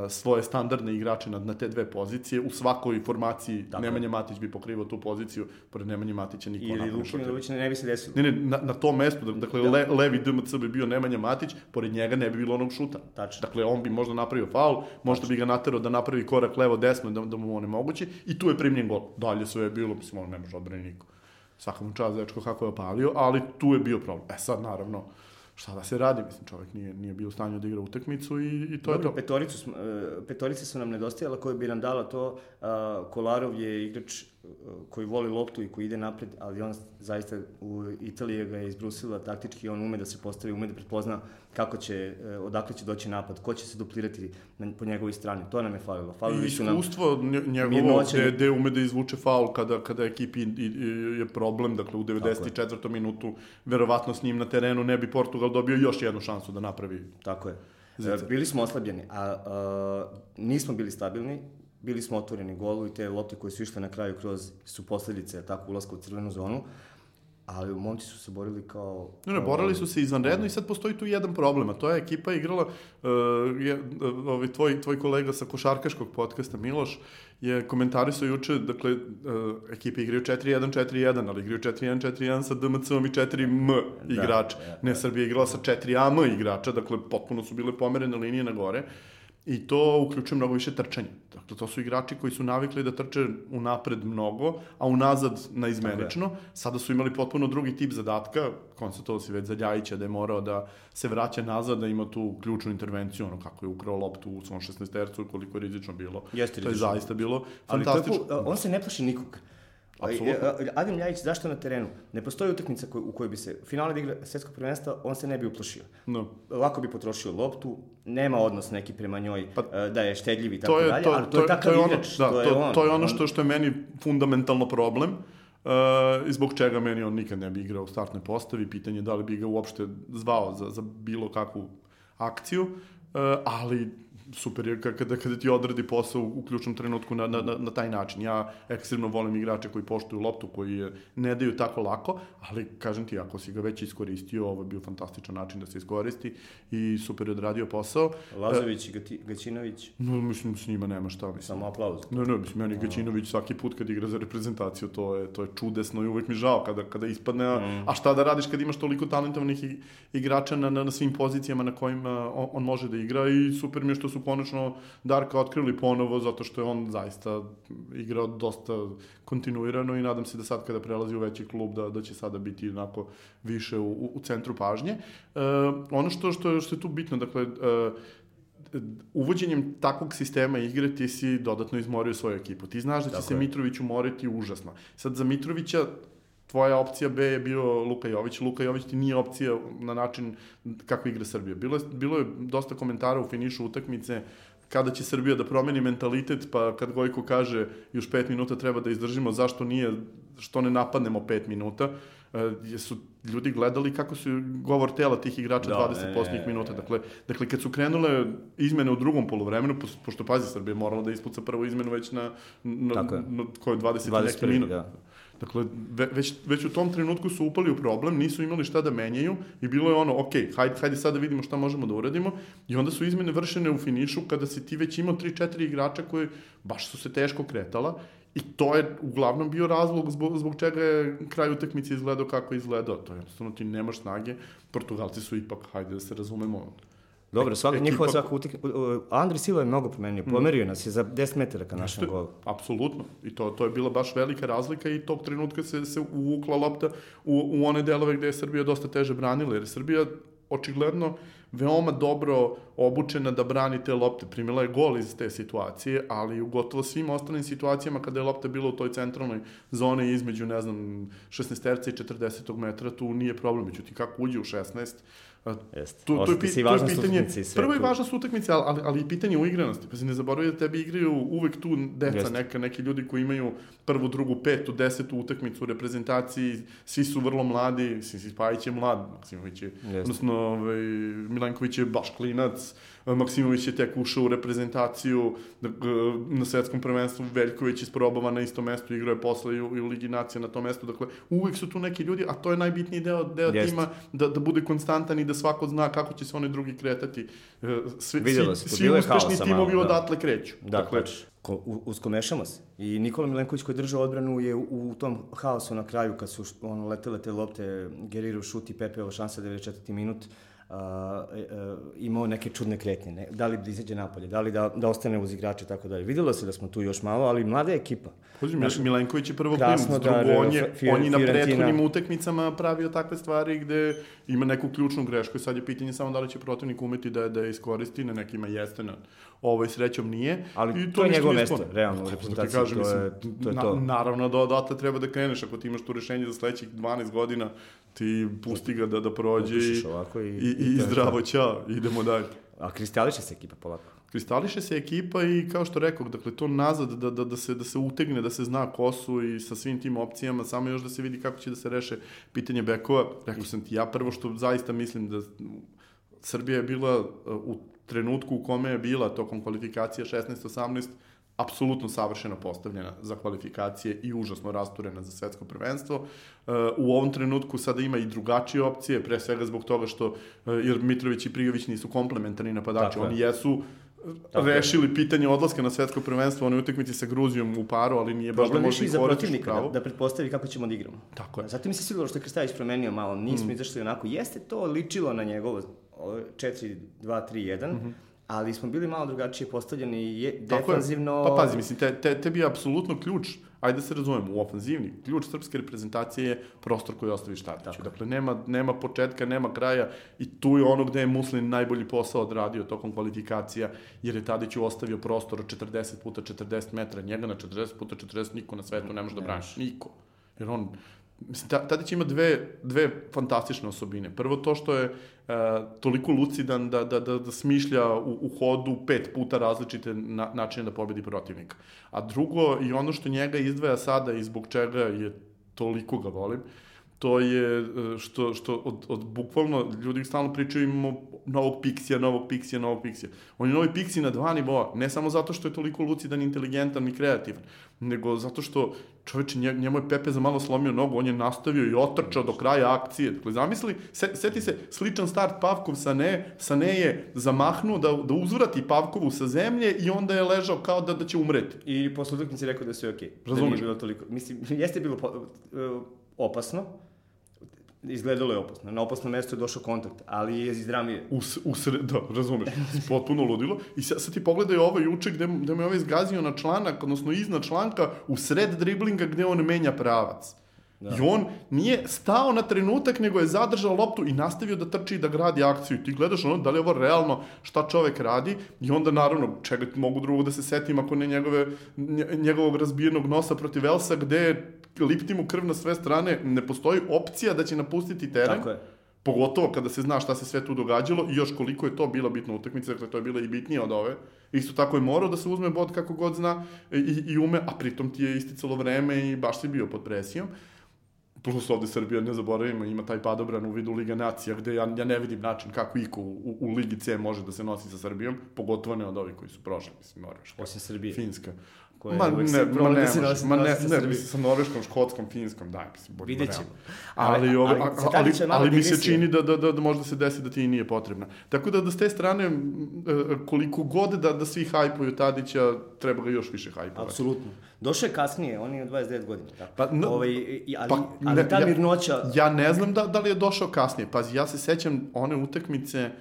svoje standardne igrače na, na te dve pozicije. U svakoj formaciji dakle. Nemanja Matić bi pokrivao tu poziciju, pored Nemanja Matića niko Ili Lukin Milović ne bi se desilo. Ne, ne, na, na tom mestu, dakle, da. le, levi DMC bi bio Nemanja Matić, pored njega ne bi bilo onog šuta. Tačno. Dakle, on bi možda napravio faul, možda bi ga naterao da napravi korak levo-desno da, da mu onemogući i tu je primljen gol. Dalje sve je bilo, mislim, on ne može odbrani niko. svaka mu čast dečko kako je opalio, ali tu je bio problem. E sad, naravno, šta da se radi, mislim, čovjek nije, nije bio u stanju da igra utakmicu i, i to Dobro, je to. petoricu, e, petorice su nam nedostajala koje bi nam dala to. Kolarov je igrač koji voli loptu i koji ide napred, ali on zaista u Italiji ga je izbrusila taktički, on ume da se postavi, ume da prepozna kako će, e, odakle će doći napad, ko će se duplirati na, po njegovoj strani. To nam je falilo. Falili su nam... iskustvo nje- njegovo, gde, gde ume da izvuče faul kada, kada ekipi je problem, dakle u 94. minutu, verovatno s njim na terenu ne bi Portugal dobio još jednu šansu da napravi. Tako je. Zicer. E, Bili smo oslabljeni, a, a nismo bili stabilni, bili smo otvoreni golu i te lopte koje su išle na kraju kroz su posledice tako ulaska u crvenu zonu, ali momci su se borili kao... Ne, ne, borali su se izvanredno i sad postoji tu jedan problem, a to je ekipa igrala, uh, je, uh, ovaj, tvoj, tvoj kolega sa košarkaškog podcasta, Miloš, je komentarisao juče, dakle, uh, ekipe igraju 4-1, 4-1, ali igraju 4-1, 4-1 sa DMC-om i 4M igrača. da, ne, Srbija je igrala sa 4AM igrača, dakle, potpuno su bile pomerene linije na gore. I to uključuje mnogo više trčanja. Dakle, to su igrači koji su navikli da trče unapred mnogo, a unazad na izmenično. Sada su imali potpuno drugi tip zadatka, konstatovao si već za Ljajića da je morao da se vraća nazad, da ima tu ključnu intervenciju, ono kako je ukrao loptu u svom 16 tercu, koliko je rizično bilo. Jeste To je rizično. zaista bilo Ali to je, fantastično. on se ne plaši nikog. Apsolutno. Adem Ljajić, zašto na terenu? Ne postoji utakmica koj, u kojoj bi se finale igra svetskog prvenstva, on se ne bi uplašio. No. Lako bi potrošio loptu, nema odnos neki prema njoj Pa, e, da je štedljiv i tako to je, dalje, to, ali to, je takav ono, igrač. da, to, je to, on. to je ono On- što, što je meni fundamentalno problem. Uh, i zbog čega meni on nikad ne bi igrao u startnoj postavi, pitanje je da li bi ga uopšte zvao za, za bilo kakvu akciju, uh, ali super je ka- kada, kada ti odradi posao u ključnom trenutku na, na, na, taj način. Ja ekstremno volim igrače koji poštuju loptu, koji je ne daju tako lako, ali kažem ti, ako si ga već iskoristio, ovo je bio fantastičan način da se iskoristi i super je odradio posao. Lazović i Gati- Gaćinović, No, mislim, s njima nema šta, mislim. samo aplauz. Ne, ne, mislim, meni Gaćinović svaki put kad igra za reprezentaciju, to je, to je čudesno i uvek mi žao kada, kada ispadne, Mm. a šta da radiš kad imaš toliko talentovanih igrača na, na, na svim pozicijama na kojima on, on može da igra i super mi je što su konačno Darka otkrili ponovo, zato što je on zaista igrao dosta kontinuirano i nadam se da sad kada prelazi u veći klub da, da će sada biti onako više u, u, u centru pažnje. E, ono što, što, što je tu bitno, dakle, e, uvođenjem takvog sistema igre ti si dodatno izmorio svoju ekipu. Ti znaš da će Tako se je. Mitrović umoriti užasno. Sad za Mitrovića tvoja opcija B je bio Luka Jović. Luka Jović ti nije opcija na način kako igra Srbija. Bilo je, bilo je dosta komentara u finišu utakmice kada će Srbija da promeni mentalitet, pa kad Gojko kaže još pet minuta treba da izdržimo, zašto nije, što ne napadnemo pet minuta, e, jesu ljudi gledali kako su govor tela tih igrača Da, 20 ne, posljednjih minuta. Dakle, dakle, kad su krenule izmene u drugom polovremenu, pos- pošto pazi Srbija morala da ispuca prvu izmenu već na, na, je. na koje 20, i neki 21. minut. da. Dakle, ve, već, već u tom trenutku su upali u problem, nisu imali šta da menjaju i bilo je ono, ok, hajde, hajde sad da vidimo šta možemo da uradimo i onda su izmene vršene u finišu kada si ti već imao 3-4 igrača koji baš su se teško kretala i to je uglavnom bio razlog zbog, zbog čega je kraj utakmice izgledao kako je izgledao. To je jednostavno ti nemaš snage, Portugalci su ipak, hajde da se razumemo, Dobro, svaka, Ekipa- njihova svaka utakmica... Andri Silva je mnogo promenio, pomerio nas je za 10 metara ka našem golu. Apsolutno. I to, to je bila baš velika razlika i tog trenutka se, se uvukla lopta u, u one delove gde je Srbija dosta teže branila, jer je Srbija očigledno veoma dobro obučena da brani te lopte. Primila je gol iz te situacije, ali u gotovo svim ostalim situacijama kada je lopta bila u toj centralnoj zoni između, ne znam, 16 terca i 40 metra, tu nije problem. Međutim, kako uđe u 16, a, Jeste. Tu, to, je, to je pitanje, sve prvo je tu. važnost utakmice, ali, ali, ali i pitanje uigranosti. Pa se ne zaboravite da tebi igraju uvek tu deca, Jeste. neka, neki ljudi koji imaju prvu, drugu, petu, desetu utakmicu u reprezentaciji, svi su vrlo mladi, Sisi Spajić je mlad, Maksimović je, Jeste. odnosno ovaj, Milenković je baš klinac, Maksimović je tek ušao u reprezentaciju da, g- na svetskom prvenstvu, Veljković isprobava na isto mesto, igrao je posle i u, i u Ligi nacija na tom mestu, dakle uvek su tu neki ljudi, a to je najbitniji deo, deo Jeste. tima, da, da bude konstantan i da svako zna kako će se oni drugi kretati. E, Svi, svi, se, tu svi je uspešni timovi malo, da. odatle kreću. Da, dakle, ko, u, uskomešamo se. I Nikola Milenković koji je držao odbranu je u, u tom haosu na kraju kad su ono, letele te lopte, Geriro šuti, Pepe ovo šansa 94. minut. uh, imao neke čudne kretnje, ne? da li da izađe napolje, da li da, da ostane uz igrače tako dalje. Videlo se da smo tu još malo, ali mlada ekipa. Pazi, Znaš, Milenković je prvo klim, da, drugo, on je, Fi- on je na prethodnim utakmicama pravio takve stvari gde ima neku ključnu grešku i sad je pitanje samo da li će protivnik umeti da, da je iskoristi, na nekima jeste, na ovoj srećom nije. Ali I to je ništa njegovo mesto, realno, u da reprezentaciji, kažem, to mislim, je- to je na- to. Naravno da odatle treba da kreneš, ako ti imaš tu rešenje za sledećih 12 godina, ti pusti ga da, da prođe i- i, i i, zdravo ćao, idemo dalje. A kristališe se ekipa polako. Kristališe se ekipa i kao što rekao, dakle to nazad da, da, da, se, da se utegne, da se zna ko su i sa svim tim opcijama, samo još da se vidi kako će da se reše pitanje bekova. Rekao sam ti, ja prvo što zaista mislim da Srbija je bila uh, u trenutku u kome je bila tokom kvalifikacija 16-18 apsolutno savršeno postavljena za kvalifikacije i užasno rasturena za svetsko prvenstvo. Uh, u ovom trenutku sada ima i drugačije opcije, pre svega zbog toga što, uh, jer Mitrović i Prijović nisu komplementarni napadači, Tako je. oni jesu uh, Tako je. rešili pitanje odlaska na svetsko prvenstvo, onoj utakmici sa Gruzijom u paru, ali nije baš da je može i za protivnika, da, pravo. da pretpostavi kako ćemo da igramo. Tako je. Zato mi se sigurno što je Krstajić promenio malo, nismo Mm. izašli onako, jeste to ličilo na njegovo ovo 4-2-3-1, ali smo bili malo drugačije postavljeni je, defanzivno. Pa pazi, mislim, te, te, tebi je apsolutno ključ, ajde da se razumemo, u ofanzivni, ključ srpske reprezentacije je prostor koji ostaviš Tadiću. Dakle, nema, nema početka, nema kraja i tu je ono gde je Muslin najbolji posao odradio tokom kvalifikacija, jer je Tadiću ostavio prostor od 40 puta 40 metra, njega na 40 puta 40 niko na svetu ne može da brani. Niko. Jer on, Mislim, Ta- Tadić ima dve, dve fantastične osobine. Prvo to što je e, toliko lucidan da, da, da, da smišlja u, u hodu pet puta različite na, načine da pobedi protivnika. A drugo, i ono što njega izdvaja sada i zbog čega je toliko ga volim, to je e, što, što od, od bukvalno, ljudi stalno pričaju imamo novog Pixija, novog Pixija, novog Pixija. On je novi Pixi na dva nivoa, ne samo zato što je toliko lucidan, inteligentan i kreativan, nego zato što čoveče, nje, njemu je Pepe za malo slomio nogu, on je nastavio i otrčao do kraja akcije. Dakle, zamisli, se, seti se, sličan start Pavkov sa ne, sa ne je zamahnuo da, da uzvrati Pavkovu sa zemlje i onda je ležao kao da, da će umreti. I posle utakmice rekao da je sve okej. Okay. Da Razumeš? nije bilo toliko. Mislim, jeste bilo po, uh, opasno, izgledalo je opasno. Na opasno mesto je došao kontakt, ali je izdramio. U, u sred, da, razumeš, potpuno ludilo. I sad, sad ti pogledaj ovo juče gde, gde me ovaj zgazio na članak, odnosno iznad članka, u sred driblinga gde on menja pravac. Da. I on nije stao na trenutak, nego je zadržao loptu i nastavio da trči i da gradi akciju. Ti gledaš ono, da li je ovo realno šta čovek radi i onda naravno, čega mogu drugo da se setim ako ne njegove, nje- njegovog razbijenog nosa protiv Elsa, gde lipti mu krv na sve strane, ne postoji opcija da će napustiti teren. Tako je. Pogotovo kada se zna šta se sve tu događalo i još koliko je to bila bitna utakmica, dakle to je bila i bitnija od ove. Isto tako je morao da se uzme bod kako god zna i, i ume, a pritom ti je isticalo vreme i baš si bio pod presijom. Plus ovde Srbija, ne zaboravimo, ima taj padobran u vidu Liga nacija, gde ja, ja ne vidim način kako iko u, u, u Ligi C može da se nosi sa Srbijom, pogotovo ne od ovih koji su prošli, mislim, Norveška, Osim Srbije. Finska. Koja ma uvek ne, se ma ne, da se nosi- ma ne, ne, Srbijom. mislim, sa Norveškom, Škotskom, Finskom, daj, mislim, budimo Vidjet ćemo. Ali, Ali- ali, ali ali, ali, mi se čini da, da, da, da možda se desi da ti nije potrebna. Tako da, da s te strane, e, koliko god da, da svi hajpuju Tadića, treba ga još više hajpovati. Apsolutno. Došao je kasnije, on je 29 godina. Tako. Pa, n- ovaj, ali, Pa, ali ne, ta ja- mirnoća... Ja ne znam da, da li je došao kasnije. Pazi, ja se sećam one utakmice, uh,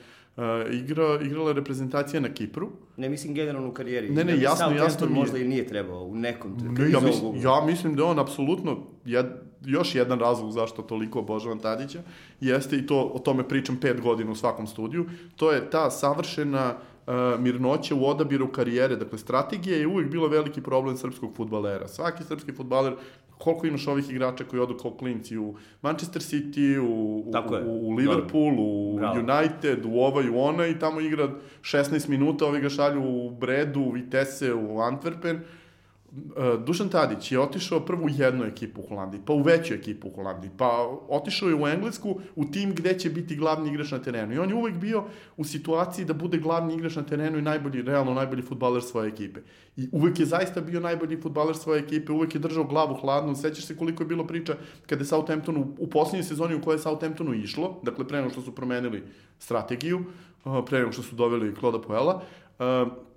igra, igrala reprezentacija na Kipru. Ne mislim generalno u karijeri. Ne, ne, Da jasno, jasno mi je. možda i nije trebao u nekom Ne, trenutku. ja, iz mislim, ja mislim da on apsolutno jed, još jedan razlog zašto toliko obožavam Tadića, jeste i to, o tome pričam pet godina u svakom studiju, to je ta savršena uh, mirnoća u odabiru karijere. Dakle, strategija je uvijek bila veliki problem srpskog futbalera. Svaki srpski futbaler, koliko imaš ovih igrača koji odu kao klinci u Manchester City, u, u, Tako u, u Liverpool, u Bravo. United, u ovaj, u onaj, i tamo igra 16 minuta, ovi ga šalju u Bredu, u Vitesse, u Antwerpen, Dušan Tadić je otišao prvo u jednu ekipu u Holandiji, pa u veću ekipu u Holandiji, pa otišao je u Englesku u tim gde će biti glavni igrač na terenu. I on je uvek bio u situaciji da bude glavni igrač na terenu i najbolji, realno najbolji futbaler svoje ekipe. I uvek je zaista bio najbolji futbaler svoje ekipe, uvek je držao glavu hladnu. Sećaš se koliko je bilo priča kada je Southampton u, u poslednjoj sezoni u kojoj je Southamptonu išlo, dakle pre nego što su promenili strategiju, uh, pre nego što su doveli Kloda Poela, uh,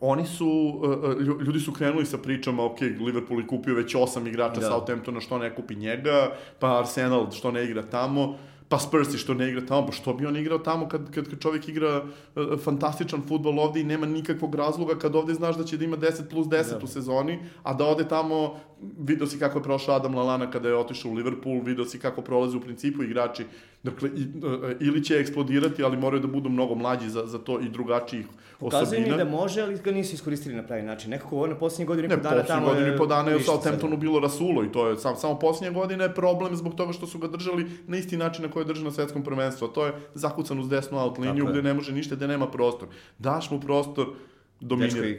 oni su, uh, lju- ljudi su krenuli sa pričama, ok, Liverpool je kupio već osam igrača Da. da. Southamptona, što ne kupi njega, pa Arsenal što ne igra tamo, pa Spursi što ne igra tamo, pa što bi on igrao tamo kad, kad, kad čovjek igra uh, fantastičan futbol ovde i nema nikakvog razloga kad ovde znaš da će da ima 10 plus 10 da. u sezoni, a da ode tamo, vidio si kako je prošao Adam Lalana kada je otišao u Liverpool, vidio si kako prolaze u principu igrači Dakle, i, uh, ili će eksplodirati, ali moraju da budu mnogo mlađi za, za to i drugačijih osobina. Pokazuje mi da može, ali ga nisu iskoristili na pravi način. Nekako ovo na posljednje godine i po dana tamo... Ne, godine i po dana je u Southamptonu bilo rasulo i to je sam, samo posljednje godine je problem zbog toga što su ga držali na isti način na koji je držao na svetskom prvenstvu. To je zakucan uz desnu out liniju gde ne može ništa, gde nema prostor. Daš mu prostor, dominira.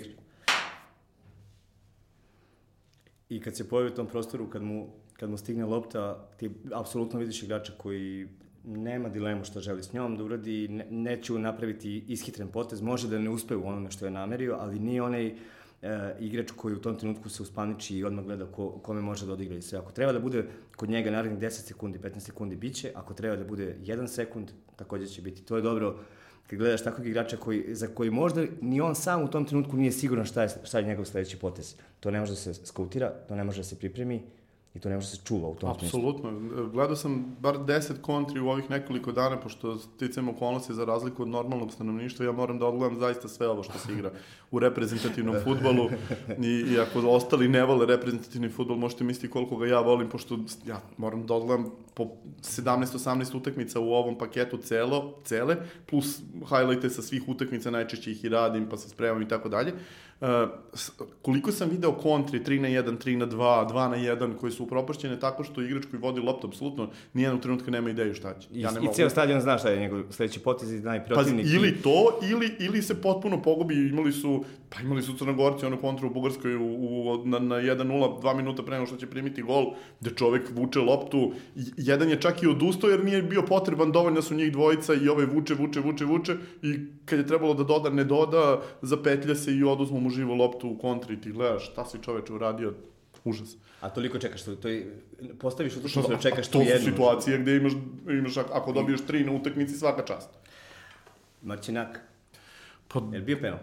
I kad se pojavi u tom prostoru, kad mu, kad mu stigne lopta, ti apsolutno vidiš igrača koji nema dilemu šta želi s njom da uradi, ne, neće napraviti ishitren potez, može da ne uspe u onome što je namerio, ali nije onaj e, igrač koji u tom trenutku se uspaniči i odmah gleda ko, kome može da odigra i sve. Ako treba da bude kod njega narednih 10 sekundi, 15 sekundi, biće, ako treba da bude 1 sekund, takođe će biti. To je dobro kad gledaš takvog igrača koji, za koji možda ni on sam u tom trenutku nije siguran šta je, šta je njegov sledeći potez. To ne može da se skautira, to ne može da se pripremi, i to ne može se čuva u tom smislu. Apsolutno. Gledao sam bar 10 kontri u ovih nekoliko dana, pošto sticam okolnosti za razliku od normalnog stanovništva, ja moram da odgledam zaista sve ovo što se igra u reprezentativnom futbolu i, i ako ostali ne vole reprezentativni futbol, možete misliti koliko ga ja volim, pošto ja moram da odgledam po 17-18 utakmica u ovom paketu celo, cele, plus highlighte sa svih utakmica, najčešće ih i radim, pa se spremam i tako dalje. Uh, koliko sam video kontri 3 na 1, 3 na 2, 2 na 1 koji su upropašćene tako što igrač koji vodi loptu apsolutno nijedan trenutka nema ideju šta će. Ja I, i cijel stadion zna šta je njegov sledeći potez i najprotivnik. Pa, ili to, ili, ili se potpuno pogubi, imali su, pa imali su Crnogorci onu kontru u Bugarskoj u, u, na, na 1-0, 2 minuta pre nego što će primiti gol, gde čovek vuče loptu, jedan je čak i odustao jer nije bio potreban, dovoljno su njih dvojica i ovaj vuče, vuče, vuče, vuče i kad je trebalo da doda, ne doda, zapetlja se i oduzmu mu živu loptu u kontri, ti gledaš šta si čoveče uradio, užas. A toliko čekaš, to, je, postaviš utakmicu da čekaš tu jednu. To su situacije gde imaš, imaš ako dobiješ tri na utakmici, svaka čast. Marcinak. Pa, je bio penal?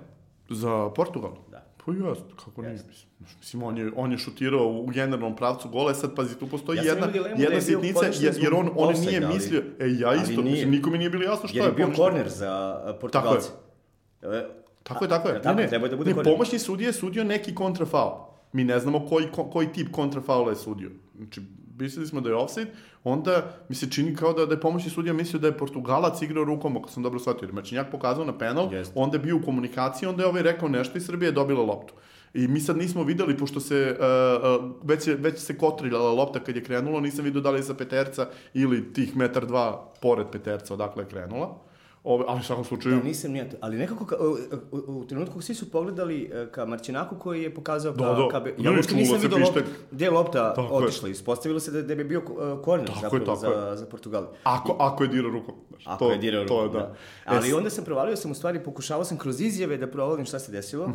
Za Portugal? Da. Pa jest, kako nije, mislim. Mislim, on je, on je šutirao u generalnom pravcu gola, sad pazi, tu postoji ja jedna, jedna da sitnica, jer, jer on, on nije ali, mislio, e, ja isto, mislim, nikome nije bilo jasno šta je. Jer je bio korner za Portugalce. Tako je. Tako je, tako je. Tako, ne, ne, treba da bude ne, pomoćni sudija je sudio neki kontrafaul. Mi ne znamo koji, ko, koji tip kontrafaula je sudio. Znači, mislili smo da je offside, onda mi se čini kao da, da je pomoćni sudija mislio da je Portugalac igrao rukom, ako sam dobro shvatio. Jer Mačinjak pokazao na penal, Yes. onda je bio u komunikaciji, onda je ovaj rekao nešto i Srbija je dobila loptu. I mi sad nismo videli, pošto se uh, uh, već, je, već se kotrilala lopta kad je krenulo, nisam vidio da li je sa peterca ili tih metar dva pored peterca odakle je krenula. Ove, ali u svakom slučaju... Da, nisam nijat. Ali nekako, ka, u, u, u trenutku svi su pogledali e, ka Marćinaku koji je pokazao da, da. ka... Be... Ja uopšte nisam vidio lopta, gde je lopta tako otišla. Je. Ispostavilo se da, da bi bio uh, korner tako zapravo tako za, je. za Portugal. Ako, ako je dirao rukom. Znaš, ako to, je dirao rukom, to je, da. da. Ali es... onda sam provalio sam u stvari, pokušavao sam kroz izjave da provalim šta se desilo.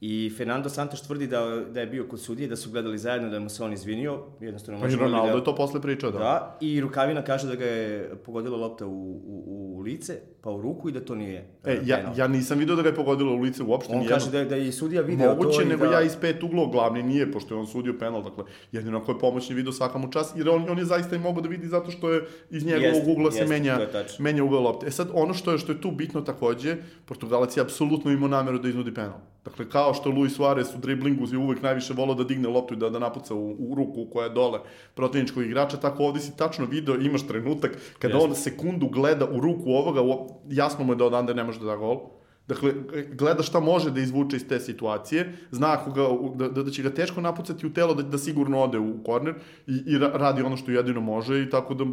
I Fernando Santos tvrdi da, da je bio kod sudije, da su gledali zajedno, da mu se on izvinio. Jednostavno, pa i Ronaldo da, je to posle pričao, da. Da, i Rukavina kaže da ga je pogodila lopta u, u, u lice, pa u ruku i da to nije E, ja, ja nisam video da ga je pogodila u lice uopšte. On kaže da, da je i sudija video Moguće, to. nego da... ja iz pet uglova glavni nije, pošto je on sudio penal, dakle, jedino ako je pomoćni video svaka mu čas, jer on, on je zaista i mogao da vidi zato što je iz njegovog jest, ugla jest, se menja, menja ugla lopte. E sad, ono što je, što je tu bitno takođe, Portugalac je apsolutno imao nameru da iznudi penal. Dakle, kao što Luis Suarez u driblingu je uvek najviše volao da digne loptu i da, da napuca u, u ruku koja je dole protivničkog igrača, tako ovde si tačno video, imaš trenutak kada Jeste. on sekundu gleda u ruku ovoga, jasno mu je da odande ne može da da gol. Dakle, gleda šta može da izvuče iz te situacije, zna ako ga, da, da, da će ga teško napucati u telo da, da sigurno ode u korner i, i radi ono što jedino može i tako da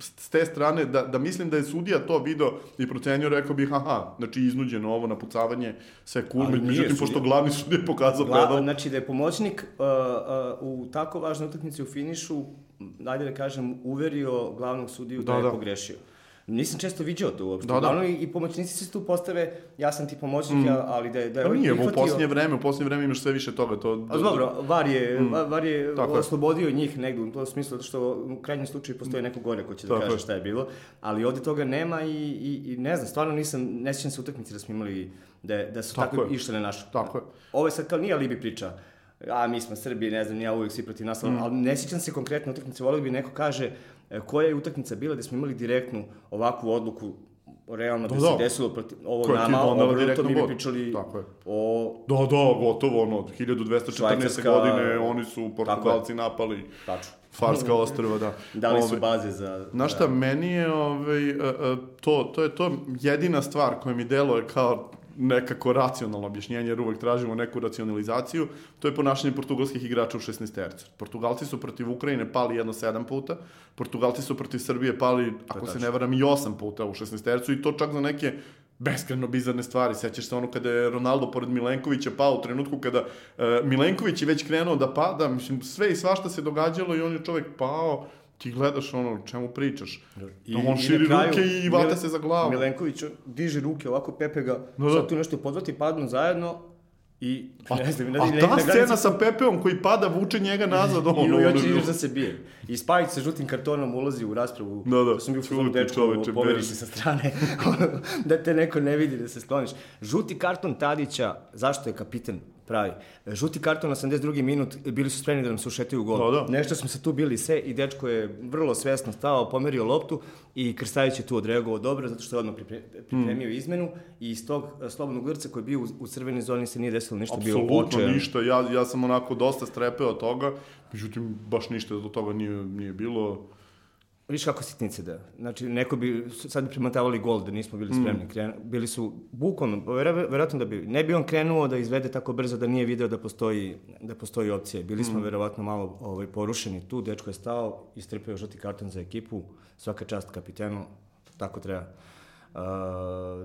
s te strane, da, da mislim da je sudija to video i procenio, rekao bih, aha, znači iznuđeno ovo napucavanje, sve cool, međutim, pošto glavni sudija je pokazao Gla, pedal. Znači da je pomoćnik uh, uh, u tako važnoj utakmici u finišu, ajde da kažem, uverio glavnog sudiju da, da je da. pogrešio. Nisam često viđao to uopšte. Da, da. I, I pomoćnici se tu postave, ja sam ti pomoćnik, mm. ali da je... Da je pa nije, prihvatio... u posljednje vreme, u posljednje vreme imaš sve više toga. To, A dobro, var je, mm. var je Tako oslobodio je. njih negde u tom smislu, što u krajnjem slučaju postoje neko gore ko će da kaže šta je bilo, ali ovde toga nema i, i, i ne znam, stvarno nisam, ne sjećam se utakmice da smo imali, da, da su tako, tako išle na našu. Tako je. Ovo je sad kao nije alibi priča a mi smo Srbi, ne znam, ja uvijek svi protiv nas, mm. ali ne sjećam se konkretno utakmice, volio bi neko kaže, koja je utakmica bila da smo imali direktnu ovakvu odluku realno da, Da, se da. desilo protiv ovo Koja ti nama, obrnuto direktno mi bi pričali Tako je. o Da, da, gotovo, ono, 1214. Švajcarska- godine oni su Portugalci napali tačno. Farska ostrava, da. Dali su Ove, baze za... Znaš šta, meni je ovaj, e, e, to, to je to jedina stvar koja mi deluje kao nekako racionalno objašnjenje, jer uvek tražimo neku racionalizaciju, to je ponašanje portugalskih igrača u 16 tercu. Portugalci su protiv Ukrajine pali jedno sedam puta, Portugalci su protiv Srbije pali, ako se ne varam, i osam puta u 16 tercu i to čak za neke beskreno bizarne stvari. Sećaš se ono kada je Ronaldo pored Milenkovića pao u trenutku kada e, Milenković je već krenuo da pada, mislim, sve i svašta se događalo i on je čovek pao, ti gledaš ono, o čemu pričaš. I, on na širi kraju ruke i vata se za glavu. Milenković diže ruke, ovako Pepe ga, Da, da. sad tu nešto podvrti, padnu zajedno i A, ne znam, a ne, ta na scena sa Pepeom koji pada, vuče njega nazad, ono, I ono, još ideš da se bije. I Spajić sa žutim kartonom ulazi u raspravu. Da, da. To sam bio fuzon dečko, čoveče, poveri beži. se sa strane. da te neko ne vidi, da se skloniš. Žuti karton Tadića, zašto je kapitan pravi? Žuti karton 82. minut, bili su spremni da nam se ušetaju u gol. Da, da. Nešto smo se tu bili se i dečko je vrlo svesno stao, pomerio loptu i Krstajić je tu odreagovao dobro zato što je odmah pripre- pripremio Hmm. izmenu i iz tog eh, slobodnog udarca koji je bio u, u crvenoj zoni se nije desilo ništa, bio Apsolutno ništa, ja, ja sam onako dosta strepeo od toga, međutim, baš ništa do toga nije, nije bilo. Viš kako sitnice da. Znači, neko bi, sad bi primotavali gol da nismo bili spremni. Krenu, bili su, bukvalno, verovatno da bi, ne bi on krenuo da izvede tako brzo da nije video da postoji, da postoji opcija. Bili smo verovatno malo ovaj, porušeni tu, dečko je stao, istrpeo žuti karton za ekipu, svaka čast kapitenu, tako treba. Uh,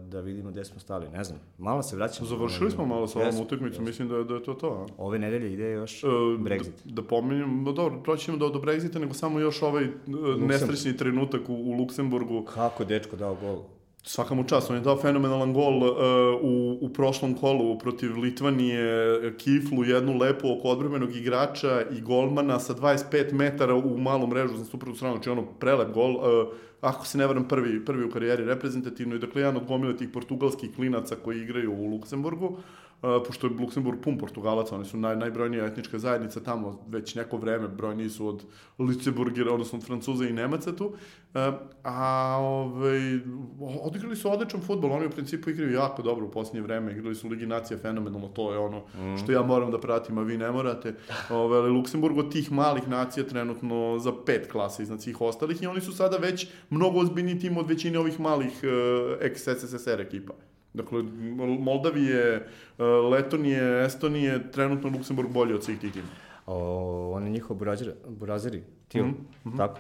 da vidimo gde smo stali, ne znam, malo se vraćamo. Završili smo malo sa ovom Jesmo, utakmicom, mislim da je, da je to to. A? Ove nedelje ide još E, Brexit. Da, da pominjem, no dobro, proći ćemo do, do Brexita, nego samo još ovaj e, nesrećni trenutak u, u Luksemburgu. Kako dečko dao gol? Svaka mu čast, on je dao fenomenalan gol uh, u, u prošlom kolu protiv Litvanije, Kiflu, jednu lepu oko odbremenog igrača i golmana sa 25 metara u malu mrežu za suprotnu stranu, znači ono prelep gol. Uh, ako se ne varam, prvi, prvi u karijeri reprezentativno i dakle jedan od gomile tih portugalskih klinaca koji igraju u Luksemburgu, Uh, pošto je Luksemburg pun Portugalaca, oni su naj, najbrojnija etnička zajednica tamo već neko vreme, brojniji su od Luksemburgera, odnosno od Francuza i Nemaca tu. A ovaj, odigrali su odličan futbol, oni u principu igraju jako dobro u posljednje vreme, igrali su Ligi Nacija fenomenalno, to je ono Mm. što ja moram da pratim, a vi ne morate. Ove, ali Luksemburg od tih malih nacija trenutno za pet klasa iznad svih ostalih i oni su sada već mnogo ozbiljniji tim od većine ovih malih uh, ex-SSSR ekipa. Dakle, Moldavije, uh, Letonije, Estonije, trenutno Luksemburg bolji od svih tih tima. O, on je njihov burazir, buraziri, Til, tako.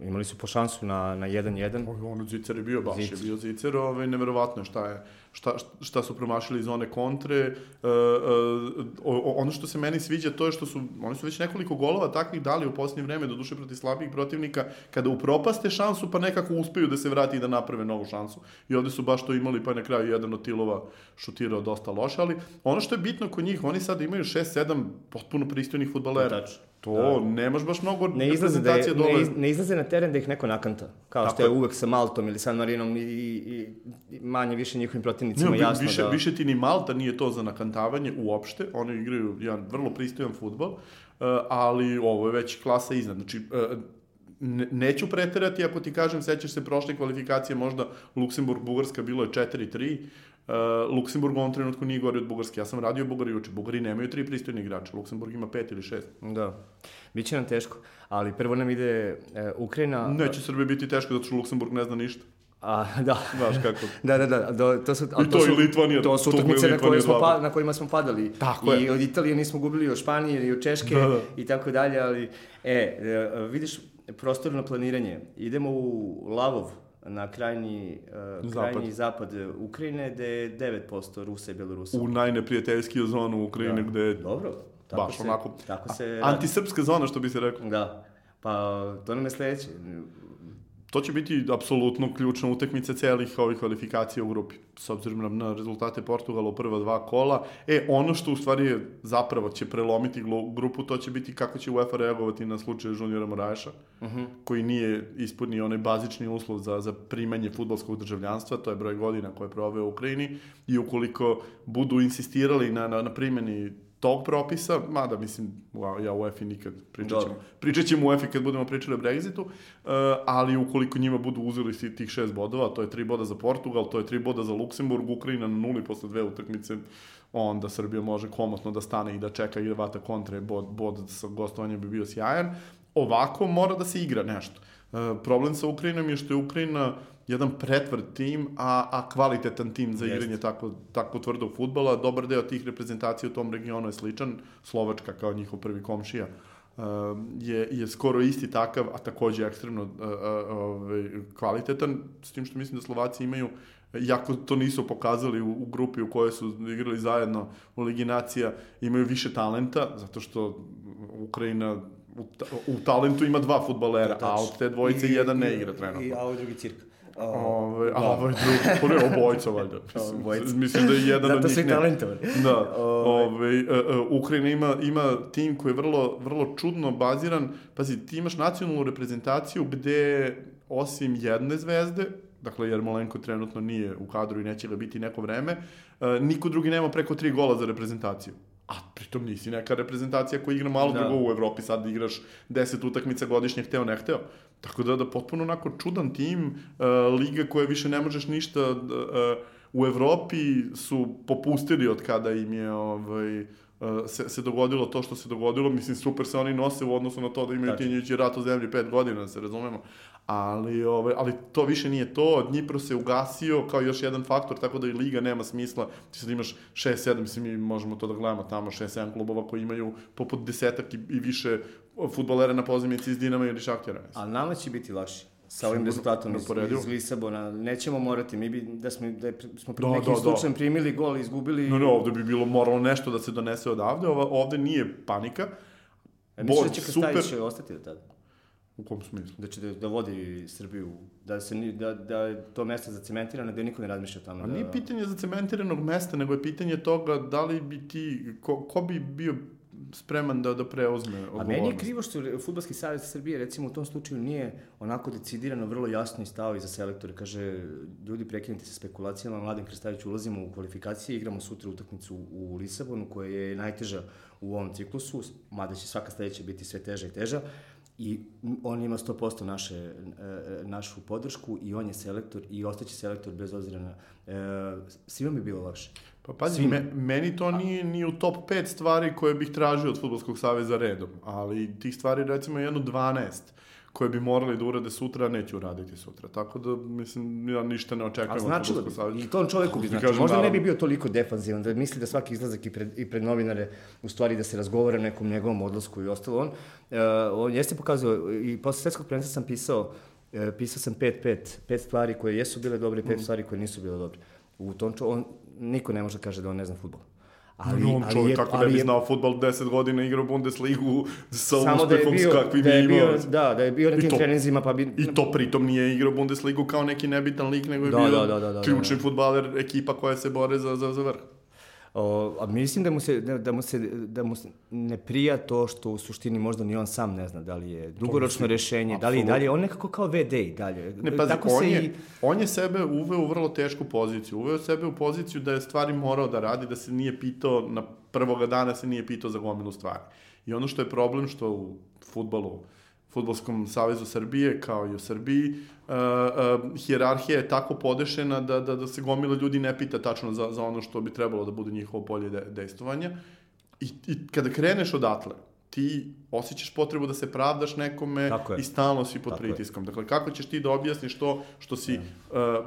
Imali su po šansu na, na 1-1. Oj, ono Zicer je bio, baš Zicer. je bio Zicer, ovaj, neverovatno šta, je, šta, šta su promašili iz one kontre. E, o- ono što se meni sviđa to je što su, oni su već nekoliko golova takvih dali u posljednje vreme, do duše protiv slabijih protivnika, kada upropaste šansu pa nekako uspeju da se vrati i da naprave novu šansu. I ovde su baš to imali, pa na kraju jedan od Tilova šutirao dosta loše, ali ono što je bitno kod njih, oni sad imaju 6-7 potpuno pristojnih futbalera. Tačno. To, nemaš baš mnogo Ne izlaze, da je, reprezentacija ne, dole. iz, ne izlaze na teren da ih neko nakanta. Kao Tako što je uvek sa Maltom ili San Marinom i, i, i manje više njihovim protivnicima Ne, jasno više, da... više ti ni Malta nije to za nakantavanje uopšte, oni igraju jedan vrlo pristojan futbol, uh, ali ovo je već klasa iznad. Znači, uh, ne, neću preterati ako ti kažem, sećaš se prošle kvalifikacije, možda Luksemburg, Bugarska bilo je 4-3, Uh, Luksemburg u ovom trenutku nije gori od Bugarske. Ja sam radio Bugari juče. Bugari nemaju tri pristojni igrača. Luksemburg ima pet ili šest. Da. Biće nam teško. Ali prvo nam ide e, Ukrajina... Neće Srbije biti teško zato što Luksemburg ne zna ništa. A, da. Znaš kako. Da, da, da, do, to su, ali to su, i Litvanija, to su to utakmice na, koje smo pa, na kojima smo padali. Tako I je. od Italije nismo gubili, od Španije i od Češke Da, da. i tako dalje, ali e, e, vidiš prostorno planiranje. Idemo u Lavov na krajnji, uh, Zapad. krajnji zapad Ukrajine, gde je 9% Rusa i Belorusa. U najneprijateljskiju zonu Ukrajine Da. gde je Dobro. Tako baš se, onako Tako se a- antisrpska zona, što bi se reklo. Da. Pa, to nam je sledeće. To će biti apsolutno ključna utakmica celih ovih kvalifikacija u grupi, s obzirom na, na rezultate Portugala u prva dva kola. E, ono što u stvari je, zapravo će prelomiti grupu, to će biti kako će UEFA reagovati na slučaj Juniora Moraša, uh -huh. koji nije ispunio onaj bazični uslov za, za primanje futbolskog državljanstva, to je broj godina koje je proveo u Ukrajini, i ukoliko budu insistirali na, na, na primjeni tog propisa, mada mislim, ja u EFI nikad pričat ćemo, pričat ćemo u EFI kad budemo pričali o Brexitu, uh, ali ukoliko njima budu uzeli tih šest bodova, to je tri boda za Portugal, to je tri boda za Luksemburg, Ukrajina na nuli posle dve utakmice, onda Srbija može komotno da stane i da čeka i da vata kontre, bod, bod sa gostovanjem bi bio sjajan. Ovako mora da se igra nešto. Uh, problem sa Ukrajinom je što je Ukrajina jedan pretvrd tim, a, a kvalitetan tim za igranje tako, tako tvrdog futbola. Dobar deo tih reprezentacija u tom regionu je sličan. Slovačka kao njihov prvi komšija uh, je, je skoro isti takav, a takođe ekstremno uh, uh, ovaj, kvalitetan, s tim što mislim da Slovaci imaju jako to nisu pokazali u, u grupi u kojoj su igrali zajedno u Ligi Nacija, imaju više talenta, zato što Ukrajina u, ta, u talentu ima dva futbalera, a od te dvojice I- jedan ne igra trenutno. I, a ovaj drugi cirka. Ove, a Da. ovaj drugi, pa ne, obojca valjda. Mislim, Obojica. mislim da je jedan Zato od su njih i ne. talentovani. Da, Ovaj. ove, uh, uh, Ukrajina ima, ima tim koji je vrlo, vrlo čudno baziran. Pazi, ti imaš nacionalnu reprezentaciju gde, osim jedne zvezde, dakle Jermolenko trenutno nije u kadru i neće ga biti neko vreme, uh, niko drugi nema preko tri gola za reprezentaciju. A pritom nisi neka reprezentacija koja igra malo Da. drugo u Evropi, sad igraš 10 utakmica godišnje, hteo ne hteo. Tako da, da potpuno onako čudan tim, uh, liga koja više ne možeš ništa, uh, u Evropi su popustili od kada im je ovaj, uh, se, se dogodilo to što se dogodilo, mislim super se oni nose u odnosu na to da imaju Tačno. tinjući rat u zemlji pet godina, da se razumemo. Ali, ovaj, ali to više nije to, Dnipro se ugasio kao još jedan faktor, tako da i liga nema smisla. Ti sad imaš 6-7, mislim mi možemo to da gledamo tamo, 6-7 klubova koji imaju poput desetak i, i više futbolera na pozemici iz Dinama ili Šaktjera. Ali nama će biti lakše sa ovim rezultatom iz, iz Lisabona. Nećemo morati, mi bi, da smo, da smo pred Da, nekim da, da. slučajem primili gol, izgubili... No, no, ovde bi bilo moralo nešto da se donese odavde, ova, ovde nije panika. Bod, da će super. Krstajić ostati do tada. U kom smislu? Da će da, da vodi Srbiju, da, se, da, da je to mesto zacementirano, da niko ne razmišlja o tome. A da... nije pitanje zacementiranog mesta, nego je pitanje toga da li bi ti, ko, ko bi bio spreman da, da preuzme A odgovornost. meni je krivo što Futbalski savez Srbije recimo u tom slučaju nije onako decidirano vrlo jasno i stao iza selektore. Kaže, ljudi prekinite se spekulacijama, Mladen Krstajić ulazimo u kvalifikacije, igramo sutra utakmicu u Lisabonu koja je najteža u ovom ciklusu, mada će svaka sledeća biti sve teža i teža. I on ima 100% naše, e, našu podršku i on je selektor i ostaće selektor bez obzira na... E, svima bi bilo lakše. Pa pazi, me, meni to nije ni u top 5 stvari koje bih tražio od Futbolskog saveza redom, ali tih stvari recimo jedno 12 koje bi morali da urade sutra, a neće uraditi sutra. Tako da, mislim, ja ništa ne A očekujem od značilo bi, i tom čoveku bi značilo. Možda ne bi bio toliko defanzivan, da misli da svaki izlazak i pred, i pred novinare, u stvari da se razgovara o nekom njegovom odlasku i ostalo. On, uh, on jeste pokazao, i posle svetskog prvenstva sam pisao, uh, pisao sam pet, pet, pet stvari koje jesu bile dobre i Mm. pet stvari koje nisu bile dobre. U tom čo, on, niko ne može da kaže da on ne zna futbol. Ali, on ali čovjek je- kako ne ali bi je- znao futbol 10 godina igrao Bundesligu sa Samo da uspehom bio, s kakvim da je imao. bio, da, da je bio na tim to- treninzima, pa bi... I to pritom nije igrao Bundesligu kao neki nebitan lik, nego je Da, bio da, da, da, da, ključni da. futbaler, ekipa koja se bore za, za, za vrh. O, a mislim da mu, se, da, da, mu se, da mu ne prija to što u suštini možda ni on sam ne zna da li je dugoročno mislim, rešenje, da li, da je on nekako kao VD i dalje. Ne, pazi, Tako on, se je, i, on je sebe uveo u vrlo tešku poziciju. Uveo sebe u poziciju da je stvari morao da radi, da se nije pitao, na prvoga dana se nije pitao za gomilu stvari. I ono što je problem, što u futbalu, Futbolskom savezu Srbije, kao i u Srbiji, uh, uh, hijerarhija je tako podešena da, da, da se gomila ljudi ne pita tačno za, za ono što bi trebalo da bude njihovo polje de, dejstovanja. I, I kada kreneš odatle, ti osjećaš potrebu da se pravdaš nekome je. i stalno si pod Tako je. pritiskom. Dakle, kako ćeš ti da objasniš to što si uh,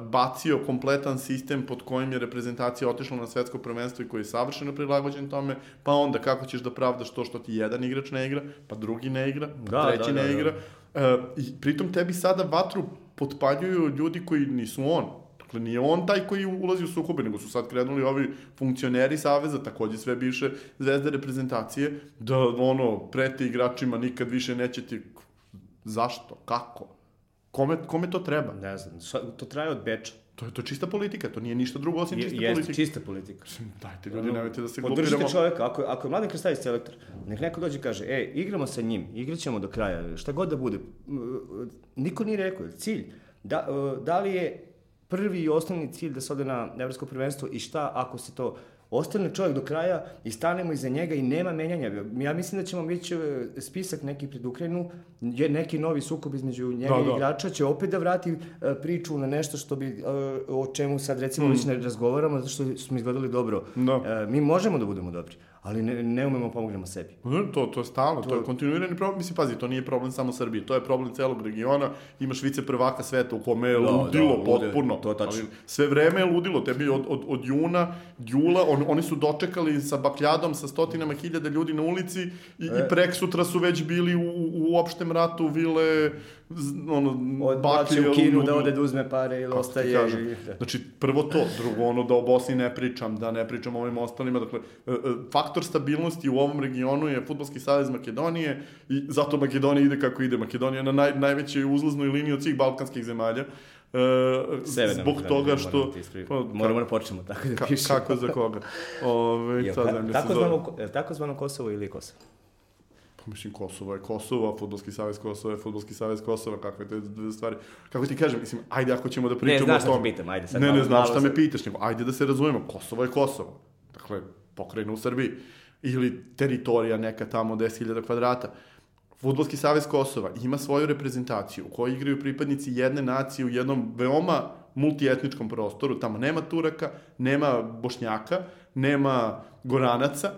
bacio kompletan sistem pod kojim je reprezentacija otišla na svetsko prvenstvo i koji je savršeno prilagođen tome, pa onda kako ćeš da pravdaš to što ti jedan igrač ne igra, pa drugi ne igra, pa Da, treći da, ne da, da. igra. Uh, I pritom tebi sada vatru potpaljuju ljudi koji nisu on. Dakle, nije on taj koji ulazi u sukobe, nego su sad krenuli ovi funkcioneri Saveza, takođe sve bivše zvezde reprezentacije, da ono, prete igračima nikad više neće ti... Zašto? Kako? Kome, kome to treba? ne znam, to traje od beča. To je to čista politika, to nije ništa drugo osim Je, čiste jeste čista politika. Dajte ljudi, nemojte da se Podržite glupiramo. čoveka, ako, ako je Mladen Krstajić selektor, nek neko dođe i kaže, e, igramo sa njim, igraćemo do kraja, šta god da bude. Niko nije rekao, cilj, da, e, da li je prvi i osnovni cilj da se ode na evropsko prvenstvo i šta ako se to ostane čovjek do kraja i stanemo iza njega i nema menjanja. Ja mislim da ćemo mići spisak neki pred Ukrajinu, neki novi sukob između njega Da, i da. igrača, će opet da vrati e, priču na nešto što bi, e, o čemu sad recimo Mm. već ne razgovaramo, zato što smo izgledali dobro. Da. Mi možemo da budemo dobri, ali ne, ne umemo da pomognemo sebi. To, to je stalno, to, je kontinuirani problem. Mislim, pazi, to nije problem samo Srbije, to je problem celog regiona. Imaš vice prvaka sveta u kome je Da, ludilo da, potpuno. to je tačno. Ali sve vreme je ludilo, tebi od, od, od juna, jula, on, oni su dočekali sa bakljadom, sa stotinama hiljada ljudi na ulici i, E. i prek sutra su već bili u, u opštem ratu, vile, ono, Odbacio baklje, u Kinu da ode da uzme pare ili ostaje. kažem. i- Znači, prvo to, drugo ono da o Bosni ne pričam, da ne pričam o ovim ostalima. Dakle, e, e, faktor stabilnosti u ovom regionu je Futbolski savez Makedonije i zato Makedonija ide kako ide. Makedonija je na naj, najvećoj uzlaznoj liniji od svih balkanskih zemalja. E, Severna zbog Makedonija, toga što... da. Pa, Moramo da počnemo tako da ka, pišemo. kako za koga? Ove, Jel, ta zemlja tako, se zove. zvano, tako zvano Kosovo ili Kosovo? Mislim, Kosovo je Kosovo, Futbolski savez Kosova je Futbolski savez Kosova, kakve te stvari. Kako ti kažem, mislim, ajde ako ćemo da pričamo znaš o šta te tome. pitam, ajde, sad Ne, ne malo šta se- me pitaš, nego ajde da se razumemo, Kosovo je Kosovo. Dakle, pokrajina u Srbiji. Ili teritorija neka tamo 10.000 kvadrata. Futbolski savez Kosova ima svoju reprezentaciju u kojoj igraju pripadnici jedne nacije u jednom veoma multietničkom prostoru. Tamo nema Turaka, nema Bošnjaka, nema Goranaca,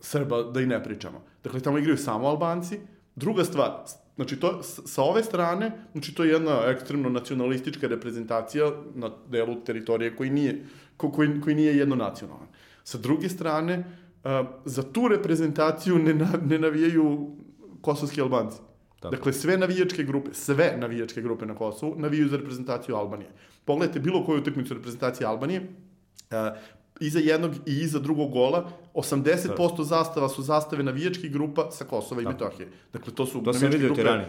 Srba da i ne pričamo. Dakle, tamo igraju samo Albanci. Druga stvar, znači to, sa ove strane, znači to je jedna ekstremno nacionalistička reprezentacija na delu teritorije koji nije, ko, koji, koji nije jednonacionalan. Sa druge strane, a, za tu reprezentaciju ne, na, ne navijaju kosovski Albanci. Tako. Dakle, sve navijačke grupe, sve navijačke grupe na Kosovu navijaju za reprezentaciju Albanije. Pogledajte bilo koju utakmicu reprezentacije Albanije, uh, iza jednog i iza drugog gola, 80% zastava su zastave navijačkih grupa sa Kosova i Metohije. Dakle, to su To navijačke grupe- Tirani.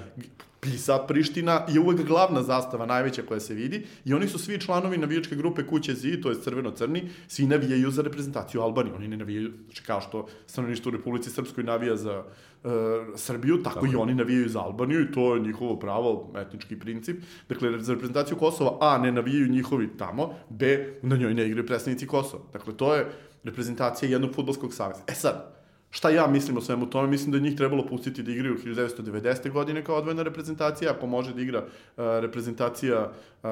Pisa, Priština je uvek glavna zastava, najveća koja se vidi, i oni su svi članovi navijačke grupe Kuće Zi, to je crveno-crni, svi navijaju za reprezentaciju Albanije. Oni ne navijaju, znači kao što stanovništvo u Republici Srpskoj navija za uh, Srbiju, tako, tako i oni navijaju za Albaniju i to je njihovo pravo, etnički princip. Dakle, za reprezentaciju Kosova, A, ne navijaju njihovi tamo, B, na njoj ne igraju predstavnici Kosova. Dakle, to je reprezentacija jednog futbolskog saveza. E sad, Šta ja mislim o svemu tome? Mislim da je njih trebalo pustiti da igraju 1990. godine kao odvojena reprezentacija, ako može da igra uh, reprezentacija uh,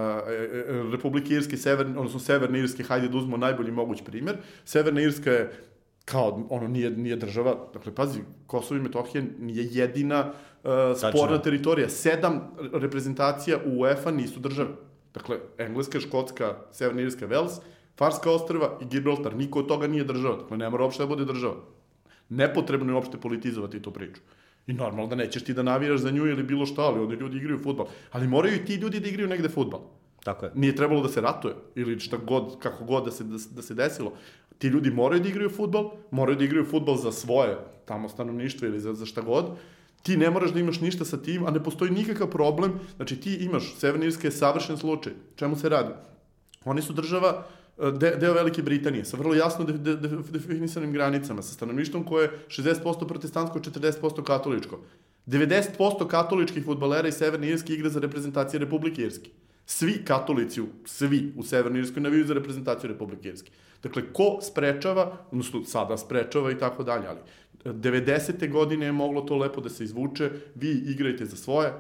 Republike Irske, Severne, odnosno Severne Irske, hajde da uzmemo najbolji moguć primer. Severna Irska je kao, ono, nije, nije država, dakle, pazi, Kosovo i Metohija nije jedina uh, sporna teritorija. Sedam reprezentacija u UEFA nisu države. Dakle, Engleska, Škotska, Severna Irska, Wales, Farska ostrva i Gibraltar. Niko od toga nije država. Dakle, ne mora uopšte da bude država. Nepotrebno je uopšte politizovati tu priču. I normalno da nećeš ti da navijaš za nju ili bilo šta, ali oni ljudi igraju futbal. Ali moraju i ti ljudi da igraju negde futbal. Tako je. Nije trebalo da se ratuje ili šta god, kako god da se, da, da se desilo. Ti ljudi moraju da igraju futbal, moraju da igraju futbal za svoje tamo stanovništvo ili za, za šta god. Ti ne moraš da imaš ništa sa tim, a ne postoji nikakav problem. Znači ti imaš, Severna Irska je savršen slučaj. Čemu se radi? Oni su država, de, deo Velike Britanije, sa vrlo jasno de, de, de, definisanim granicama, sa stanovništvom koje je 60% protestantsko, 40% katoličko. 90% katoličkih futbalera iz Severne Irske igra za reprezentacije Republike Irske. Svi katolici, svi u Severnoj Irskoj naviju za reprezentaciju Republike Irske. Dakle, ko sprečava, odnosno sada sprečava i tako dalje, ali e, 90. godine je moglo to lepo da se izvuče, vi igrajte za svoje,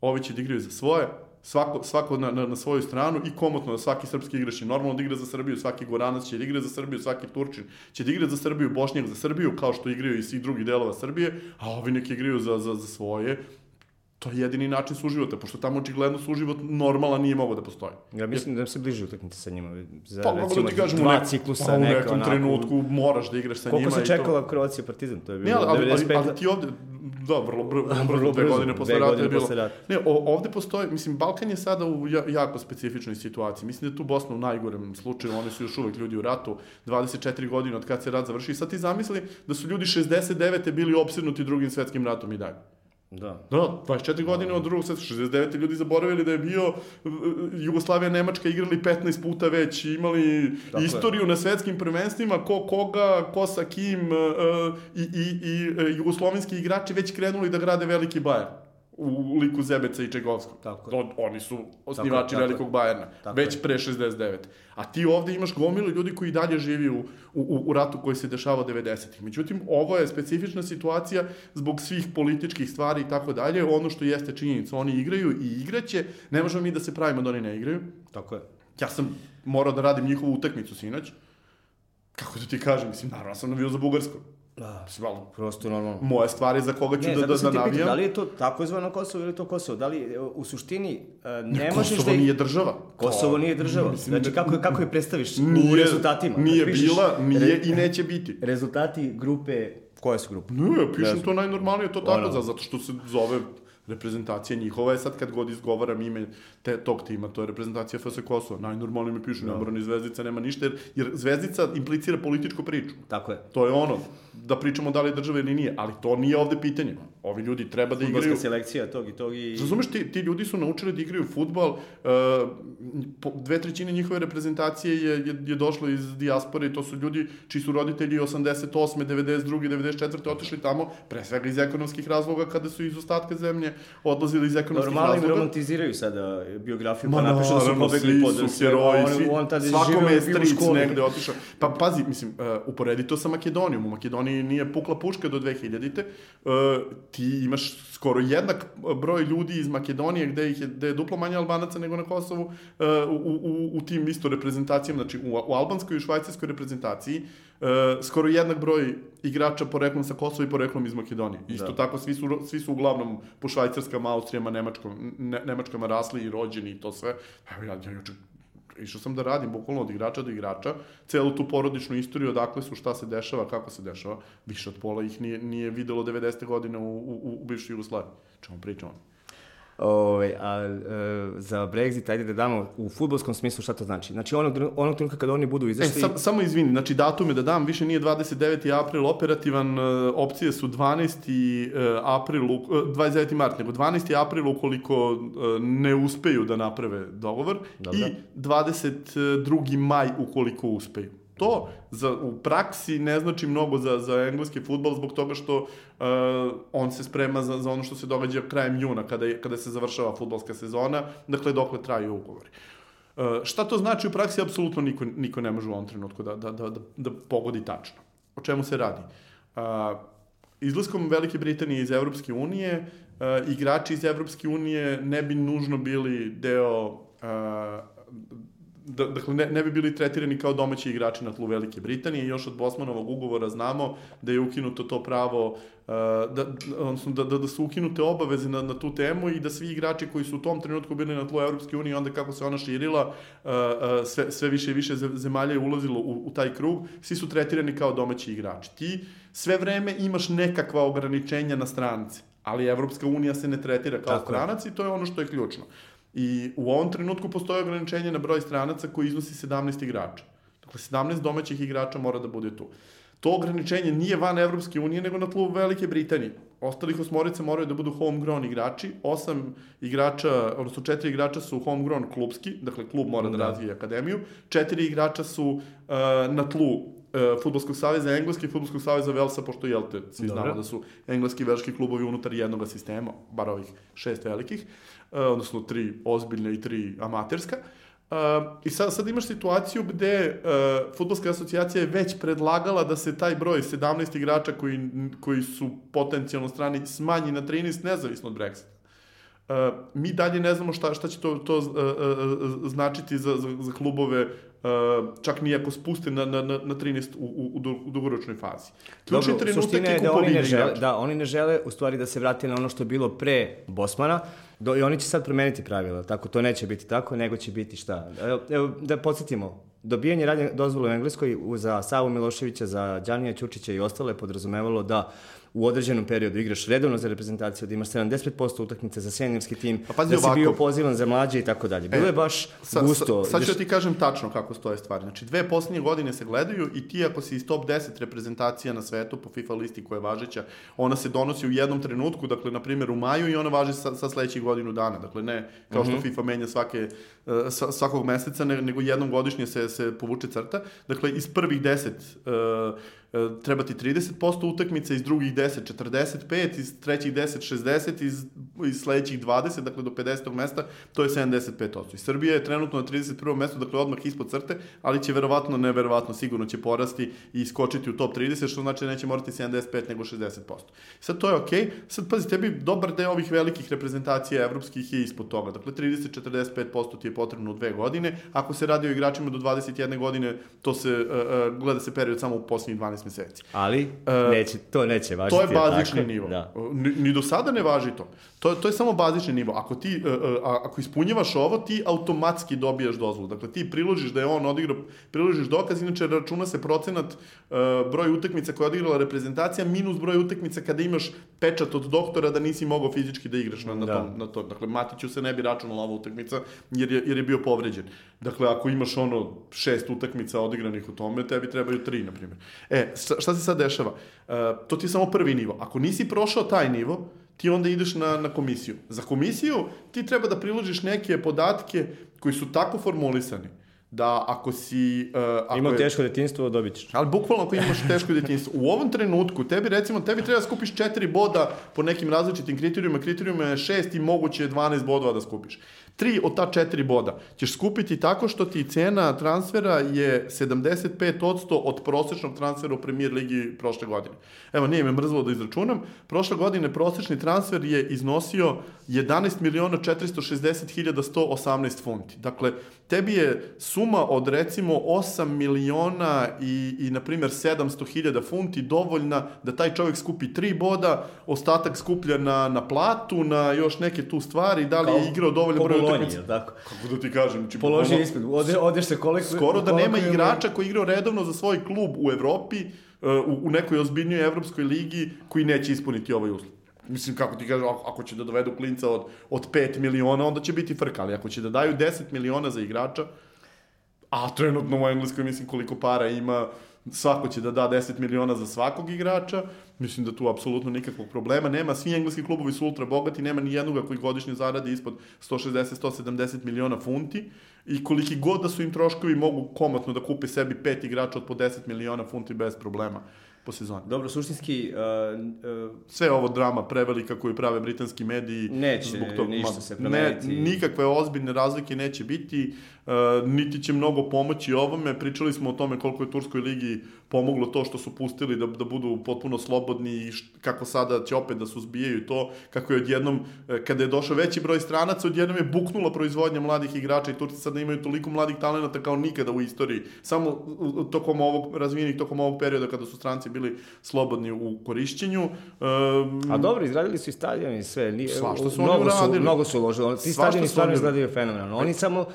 ovi će da igraju za svoje, svako, svako na, na, na svoju stranu i komotno da svaki srpski igrač je normalno da igra za Srbiju, svaki Goranac će da igra za Srbiju, svaki Turčin će da igra za Srbiju, Bošnjak za Srbiju, kao što igraju i svih drugih delova Srbije, a ovi neki igraju za, za, za svoje. To je jedini način suživota, pošto tamo očigledno suživot normalan nije mogao da postoji. Ja mislim da se bliže utakmice sa njima. Za, Pa, recimo, da ti kažem, dva nek, ciklusa. pa, u neka, nekom onako, trenutku moraš da igraš sa Koliko njima. se i to- čekala Kroacija Partizan? To je bilo Ne, ali, ali, ali, 95. ali ti ovde, da, vrlo, brzo, vrlo brzo, dve godine posle rata je bilo. rata. Ne, o, ovde postoji, mislim, Balkan je sada u ja, jako specifičnoj situaciji. Mislim da je tu Bosna u najgorem slučaju, oni su još uvek ljudi u ratu, 24 godine od kad se rat završi. I sad ti zamisli da su ljudi 69. bili opsjednuti drugim svetskim ratom i dalje. Da. Da, 24 godine od drugog sveta, 69. ljudi zaboravili da je bio uh, Jugoslavija, Nemačka igrali 15 puta već, imali Tako je. istoriju na svetskim prvenstvima, ko koga, ko sa kim, uh, uh, i, i, i jugoslovenski igrači već krenuli da grade veliki bajer u liku Zebeca i Čegovskog. Tako je. Oni su osnivači tako velikog Bajerna, Tako već pre 69. A ti ovde imaš gomilu ljudi koji dalje živi u, u, u ratu koji se dešava 90-ih. Međutim, ovo je specifična situacija zbog svih političkih stvari i tako dalje. Ono što jeste činjenica, oni igraju i igraće. Ne možemo mi da se pravimo da oni ne igraju. Tako je. Ja sam morao da radim njihovu utakmicu sinoć. Kako da ti kažem, mislim, naravno sam navio za Bugarsku. Da, Mislim, prosto normalno. moje stvari za koga ću Ne, da, da, da navijam. da li je to tako zvano Kosovo ili to Kosovo? Da li, e, u suštini, e, ne možeš Kosovo da... nije država. Kosovo To- nije država. mislim, Znači, da- kako, kako je predstaviš u nije, rezultatima? Nije pišeš bila, nije i neće biti. Rezultati grupe, koje su grupe? Ne, pišem Ne to najnormalnije, to tako, Ono. za- zato što se zove reprezentacija njihova je sad kad god izgovaram ime te, tog tima, to je reprezentacija FS Kosova. Najnormalnije mi pišu, nema ni zvezdica, nema ništa, jer, jer zvezdica implicira političku priču. Tako je. To je ono, da pričamo da li je država ili nije, ali to nije ovde pitanje. Ovi ljudi treba da Futbolska igraju... selekcija tog i tog i... Razumeš, ti, ti ljudi su naučili da igraju futbal, uh, po, dve trećine njihove reprezentacije je, je, je došlo iz dijaspore i to su ljudi čiji su roditelji 88. 92. 94. otišli tamo, pre svega iz ekonomskih razloga, kada su iz ostatka zemlje odlazili iz ekonomskih Normalno im razloga. romantiziraju sada biografiju, Ma pa napišu da su pobegli svi pod su sve, heroji, svi, on tada svakome je stric negde otišao. Pa pazi, mislim, uh, uporedi to sa Makedonijom. U Makedoniji nije pukla puška do 2000-te. Uh, ti imaš skoro jednak broj ljudi iz Makedonije gde, ih je, gde je duplo manje Albanaca nego na Kosovu uh, u, u, u tim isto reprezentacijama, znači u, u albanskoj i švajcarskoj reprezentaciji uh, skoro jednak broj igrača poreklom sa Kosova i poreklom iz Makedonije. Isto Da. tako, svi su, svi su uglavnom po švajcarskama, austrijama, nemačkom, ne, nemačkama rasli i rođeni i to sve. Evo ja, ja juče išao sam da radim bukvalno od igrača do igrača, celu tu porodičnu istoriju, odakle su, šta se dešava, kako se dešava, više od pola ih nije, nije videlo 90. godine u, u, u bivšoj Jugoslaviji. Čemu pričamo? Ove, a e, za Brexit, ajde da damo u futbolskom smislu šta to znači. Znači, onog, onog trenutka kada oni budu E, izašli... sam, samo izvini, znači datume da dam, više nije 29. april operativan, e, opcije su 12. e, april, u- e, 29. mart, nego 12. april ukoliko e, ne uspeju da naprave dogovor Dobro. i 22. maj ukoliko uspeju. To za, u praksi ne znači mnogo za, za engleski futbol zbog toga što uh, on se sprema za, za ono što se događa krajem juna kada, je, kada se završava futbolska sezona, dakle dokle traju ugovori. Uh, šta to znači u praksi, apsolutno niko, niko ne može u ovom trenutku da, da, da, da, da pogodi tačno. O čemu se radi? Uh, izlaskom Velike Britanije iz Evropske unije, uh, igrači iz Evropske unije ne bi nužno bili deo uh, dakle, ne, ne bi bili tretirani kao domaći igrači na tlu Velike Britanije. Još od Bosmanovog ugovora znamo da je ukinuto to pravo, uh, da, odnosno da, da, da su ukinute obaveze na, na tu temu i da svi igrači koji su u tom trenutku bili na tlu Evropske unije, onda kako se ona širila, uh, uh, sve, sve više i više ze- zemalja je ulazilo u, u taj krug, svi su tretirani kao domaći igrači. Ti sve vreme imaš nekakva ograničenja na strance, ali Evropska unija se ne tretira kao Tako stranac i to je ono što je ključno. I u ovom trenutku postoje ograničenje na broj stranaca koji iznosi 17 igrača. Dakle, 17 domaćih igrača mora da bude tu. To ograničenje nije van Evropske unije, nego na tlu Velike Britanije. Ostalih osmorica moraju da budu homegrown igrači, osam igrača, odnosno četiri igrača su homegrown klubski, dakle klub mora da, Da. razvije akademiju, četiri igrača su uh, na tlu uh, Futbolskog saveza Engleske i Futbolskog saveza Velsa, pošto jel te, svi Dobro. znamo da su engleski i velški klubovi unutar jednog sistema, bar ovih šest velikih, uh, odnosno tri ozbiljne i tri amaterska. Uh, I sad, sad imaš situaciju gde uh, Futbolska asocijacija je već predlagala da se taj broj 17 igrača koji, koji su potencijalno strani smanji na 13 nezavisno od Brexita. Uh, mi dalje ne znamo šta, šta će to, to uh, uh, značiti za, za, za klubove, uh, čak ni ako spuste na, na, na na 13 u, u, u du- u dugoročnoj fazi. Ključni Dobro, trenutak je da oni ne žele, igrača. da, oni ne žele u stvari da se vrati na ono što je bilo pre Bosmana, do, i oni će sad promeniti pravila, tako to neće biti tako, nego će biti šta. Evo, evo da podsjetimo, dobijanje radnje dozvole u Engleskoj za Savu Miloševića, za Đanija Ćučića i ostale podrazumevalo da u određenom periodu igraš redovno za reprezentaciju, da imaš 75% utakmice za seniorski tim, Pa da si ovako. bio pozivan za mlađe i tako dalje. Bilo je baš Sa, gusto. Sa, sad ću da ti kažem tačno kako stoje stvari. Znači, dve posljednje godine se gledaju i ti ako si iz top 10 reprezentacija na svetu po FIFA listi koja je važeća, ona se donosi u jednom trenutku, dakle, na primjer u maju i ona važi sa, sa sledećih godinu dana. Dakle, ne kao što FIFA menja svake, sva- svakog meseca, ne, nego jednom godišnje se, se povuče crta. Dakle, iz prvih 10 uh, uh, treba ti 30% utakmica, iz drugih 10 10 45, iz trećih 10 60, iz, iz sledećih 20, dakle do 50. mesta, to je 75%. I Srbija je trenutno na 31. mestu, dakle odmah ispod crte, ali će verovatno, neverovatno, sigurno će porasti i iskočiti u top 30, što znači da neće morati 75 nego 60%. Sad to je okej. Okay. Sad pazi, tebi dobar deo ovih velikih reprezentacija evropskih je ispod toga. Dakle 30-45% ti je potrebno u dve godine. Ako se radi o igračima do 21 godine, to se uh, uh, gleda se period samo u poslednjih 12 meseci. Ali uh, neće, to neće važiti. To je bazični tako? nivo. Da. Ni, ni do sada ne važi to. To, to je samo bazični nivo. Ako ti, uh, uh, ako ispunjavaš ovo, ti automatski dobijaš dozvolu. Dakle, ti priložiš da je on odigrao, priložiš dokaz, inače računa se procenat uh, broj utakmica koja je odigrala reprezentacija minus broj utakmica kada imaš pečat od doktora da nisi mogao fizički da igraš na, na, da. tom, na to. Dakle, Matiću se ne bi računala ova utakmica jer je, jer je bio povređen. Dakle, ako imaš ono šest utakmica odigranih u tome, tebi trebaju tri, na primjer. E, šta se sad dešava? Uh, to ti je samo prvi nivo. Ako nisi prošao taj nivo, ti onda ideš na, na komisiju. Za komisiju ti treba da priložiš neke podatke koji su tako formulisani da ako si... Uh, ako Imao je, teško detinstvo, dobit ćeš. Ali bukvalno ako imaš teško detinstvo. U ovom trenutku, tebi recimo, tebi treba da skupiš četiri boda po nekim različitim kriterijuma, kriterijuma je šest i moguće je 12 bodova da skupiš. Tri od ta četiri boda ćeš skupiti tako što ti cena transfera je 75% od prosečnog transfera u premier ligi prošle godine. Evo, nije me mrzlo da izračunam. Prošle godine prosečni transfer je iznosio 11 miliona 460 118 funti. Dakle, tebi je suma od recimo 8 miliona i, i na primjer 700 hiljada funti dovoljna da taj čovjek skupi tri boda, ostatak skuplja na, na platu, na još neke tu stvari, da li je igrao dovoljno broj utakmica. tako? Kako da ti kažem? Znači, Položi ono, ispred, ode, odeš se koliko... Skoro da nema igrača koji igrao redovno za svoj klub u Evropi, uh, u, u nekoj ozbiljnoj evropskoj ligi koji neće ispuniti ovaj uslov. Mislim, kako ti kažeš, ako će da dovedu klinca od, od 5 miliona, onda će biti frka, ali ako će da daju 10 miliona za igrača, a trenutno u Engleskoj mislim koliko para ima, svako će da da 10 miliona za svakog igrača, mislim da tu apsolutno nikakvog problema nema, svi engleski klubovi su ultra bogati, nema ni jednoga koji godišnje zaradi ispod 160-170 miliona funti i koliki god da su im troškovi mogu komotno da kupe sebi pet igrača od po 10 miliona funti bez problema po sezoni. Dobro, suštinski... Uh, uh, Sve ovo drama prevelika koju prave britanski mediji... Neće zbog tog, ništa se promeniti. Ne, nikakve ozbiljne razlike neće biti, uh, niti će mnogo pomoći ovome. Pričali smo o tome koliko je Turskoj ligi pomoglo to što su pustili da, da budu potpuno slobodni i kako sada će opet da suzbijaju to, kako je odjednom, e, kada je došao veći broj stranaca, odjednom je buknula proizvodnja mladih igrača i Turci sada imaju toliko mladih talenata kao nikada u istoriji. Samo tokom ovog, razvijenih tokom ovog perioda kada su stranci bili slobodni u korišćenju. Um, A dobro, izgradili su i stadion i sve. Nije, Svašta su mnogo oni uradili. Su, mnogo su uložili. Ti stadioni stvarno izgledaju fenomenalno. Oni samo, uh,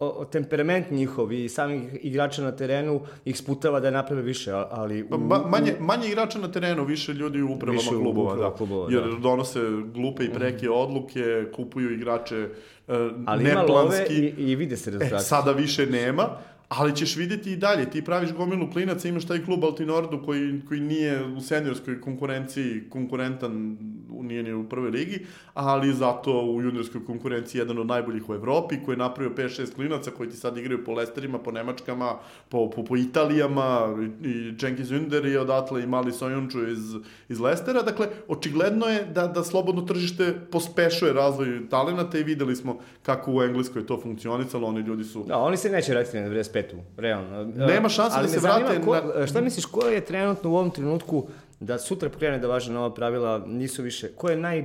uh, temperament njihov i samih igrača na terenu ih sputava da naprave više, ali... U, Ma, manje, manje igrača na terenu, više ljudi u upravama više klubova, da. klubova, jer da. donose glupe i preke mm. odluke, kupuju igrače uh, ali neplanski. ima love i, i vide se rezultati. E, sada više nema, ali ćeš videti i dalje. Ti praviš gomilu klinaca, imaš taj klub Altinordu koji, koji nije u seniorskoj konkurenciji konkurentan, nije ni u prvoj ligi, ali zato u juniorskoj konkurenciji jedan od najboljih u Evropi, koji je napravio 5-6 klinaca koji ti sad igraju po Lesterima, po Nemačkama, po, po, po Italijama, i Cenki Zunder i odatle i Mali Sojunču iz, iz Lestera. Dakle, očigledno je da, da slobodno tržište pospešuje razvoj talenata i videli smo kako u Engleskoj to funkcionicalo, oni ljudi su... Da, oni se neće vratiti na 95 petu, realno. Nema šanse da se vrate... Ko, na... Šta misliš, ko je trenutno u ovom trenutku da sutra pokrene da važe nova pravila, nisu više, ko je naj,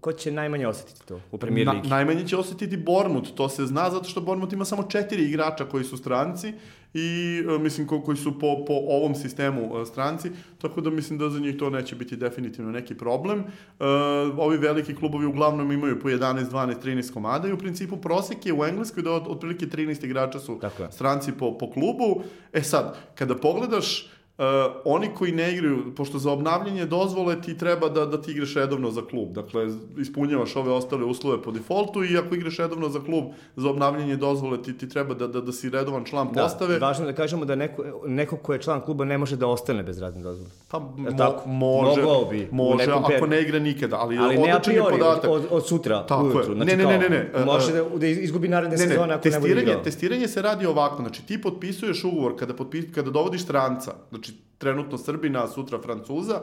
ko će najmanje osetiti to u premier ligi? Na, najmanje će osetiti Bormut, to se zna zato što Bormut ima samo četiri igrača koji su stranci i e, mislim ko, koji su po, po ovom sistemu e, stranci, tako da mislim da za njih to neće biti definitivno neki problem. E, ovi veliki klubovi uglavnom imaju po 11, 12, 13 komada i u principu prosek je u Engleskoj da od, otprilike 13 igrača su stranci po, po klubu. E sad, kada pogledaš Uh, oni koji ne igraju, pošto za obnavljanje dozvole ti treba da, da ti igraš redovno za klub. Dakle, ispunjavaš ove ostale uslove po defaultu i ako igraš redovno za klub za obnavljanje dozvole ti, ti treba da, da, da si redovan član da, postave. Da, važno da kažemo da neko, neko ko je član kluba ne može da ostane bez radne dozvole. Pa mo, tako? može, bi, može ako ne igra nikada, ali, ali ne a priori, podatak. Od, od sutra tako ujutru. Je. Znači, ne, ne, ne, ne, ne. Može da, da izgubi naredne ne, ne, sezone ako testiranje, ne bude Testiranje se radi ovako, znači ti potpisuješ ugovor kada, potpis, kada dovodiš stranca, znači trenutno Srbina, a sutra Francuza,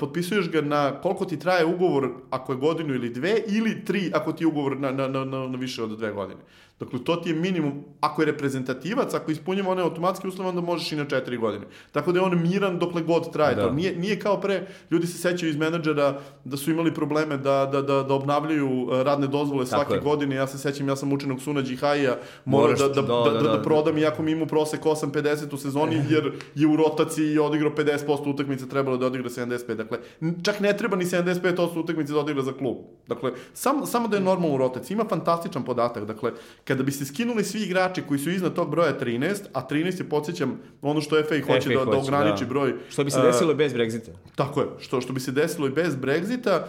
potpisuješ ga na koliko ti traje ugovor, ako je godinu ili dve, ili tri ako ti je ugovor na, na, na, na, na više od dve godine. Dakle, to ti je minimum, ako je reprezentativac, ako ispunjava one automatske uslove, onda možeš i na četiri godine. Tako da je on miran dokle god traje da. to. Nije, nije kao pre, ljudi se sećaju iz menadžera da su imali probleme da, da, da, da obnavljaju e, radne dozvole svake Tako godine. Ja se sećam, ja sam učinak Suna Džihaija, mora da, da, da, da, da, da, prodam iako mi imao prosek 8-50 u sezoni, jer je u rotaciji i odigrao 50% utakmice, trebalo da odigra 75. Dakle, čak ne treba ni 75% utakmice da odigra za klub. Dakle, sam, samo da je normalno u rotaciji. Ima fantastičan podatak. Dakle, kada bi se skinuli svi igrači koji su iznad tog broja 13, a 13 je, podsjećam, ono što FA hoće FA da, da ograniči da. broj. Što bi se desilo uh, bez Brexita. Tako je, što, što bi se desilo i bez Brexita, uh,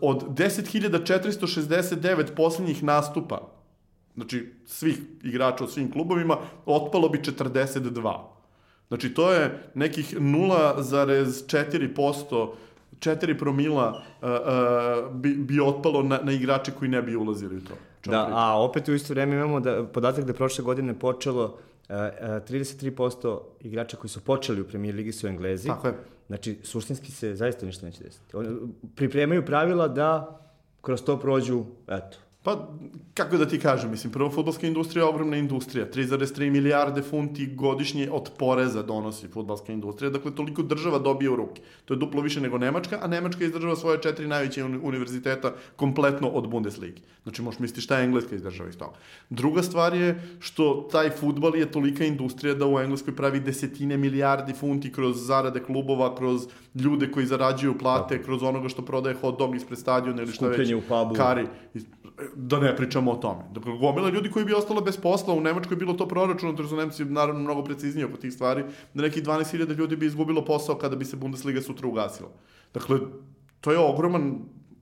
od 10.469 poslednjih nastupa, znači svih igrača u svim klubovima, otpalo bi 42. Znači, to je nekih 0,4% 4 promila uh, uh, bi, bi otpalo na, na igrače koji ne bi ulazili u to. Da, a opet u isto vreme imamo da, podatak da prošle godine počelo uh, uh, 33% igrača koji su počeli u premijer ligi su Englezi. Tako je. Znači, suštinski se zaista ništa neće desiti. Oni pripremaju pravila da kroz to prođu, eto, Pa, kako da ti kažem, mislim, prvo, futbolska industrija je ogromna industrija. 3,3 milijarde funti godišnje od poreza donosi futbolska industrija, dakle, toliko država dobije u ruke. To je duplo više nego Nemačka, a Nemačka izdržava svoje četiri najveće univerziteta kompletno od Bundesligi. Znači, možeš misliti šta je Engleska izdržava iz toga. Druga stvar je što taj futbal je tolika industrija da u Engleskoj pravi desetine milijardi funti kroz zarade klubova, kroz ljude koji zarađuju plate, kroz onoga što prodaje hot dog ispred stadiona ili šta već. u pubu. Kari da ne pričamo o tome. Dakle, gomila ljudi koji bi ostala bez posla, u Nemačkoj bilo to proračuno, jer su Nemci naravno mnogo precizniji oko tih stvari, da nekih 12.000 ljudi bi izgubilo posao kada bi se Bundesliga sutra ugasila. Dakle, to je ogroman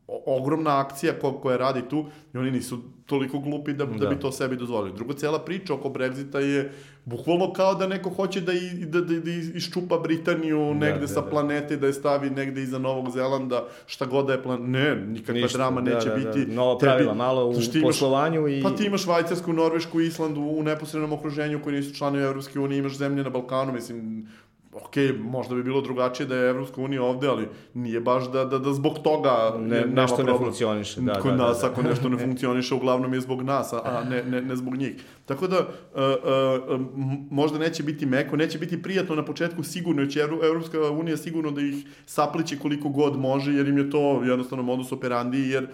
ogromna akcija ko, koja radi tu i oni nisu toliko glupi da, da. da bi to sebi dozvolili. Drugo, cela priča oko Brexita je bukvalno kao da neko hoće da, i, da, da, da iščupa Britaniju da, negde da, sa da. planete, da je stavi negde iza Novog Zelanda, šta god da je plan... Ne, nikakva Ništa, drama da, neće da, da, biti. Da. Nova pravila, Tebi, malo u poslovanju i... Pa ti imaš Švajcarsku, Norvešku, Islandu u neposrednom okruženju koji nisu članovi Evropske unije, imaš zemlje na Balkanu, mislim, ok, možda bi bilo drugačije da je Evropska unija ovde, ali nije baš da, da, da zbog toga ne, nešto problem. ne funkcioniše. Da, Kod da, nas, da, da. ako nešto ne funkcioniše, uglavnom je zbog nas, a ne, ne, ne zbog njih. Tako da, uh, uh, možda neće biti meko, neće biti prijatno na početku, sigurno će Evropska unija sigurno da ih sapliće koliko god može, jer im je to jednostavno modus operandi, jer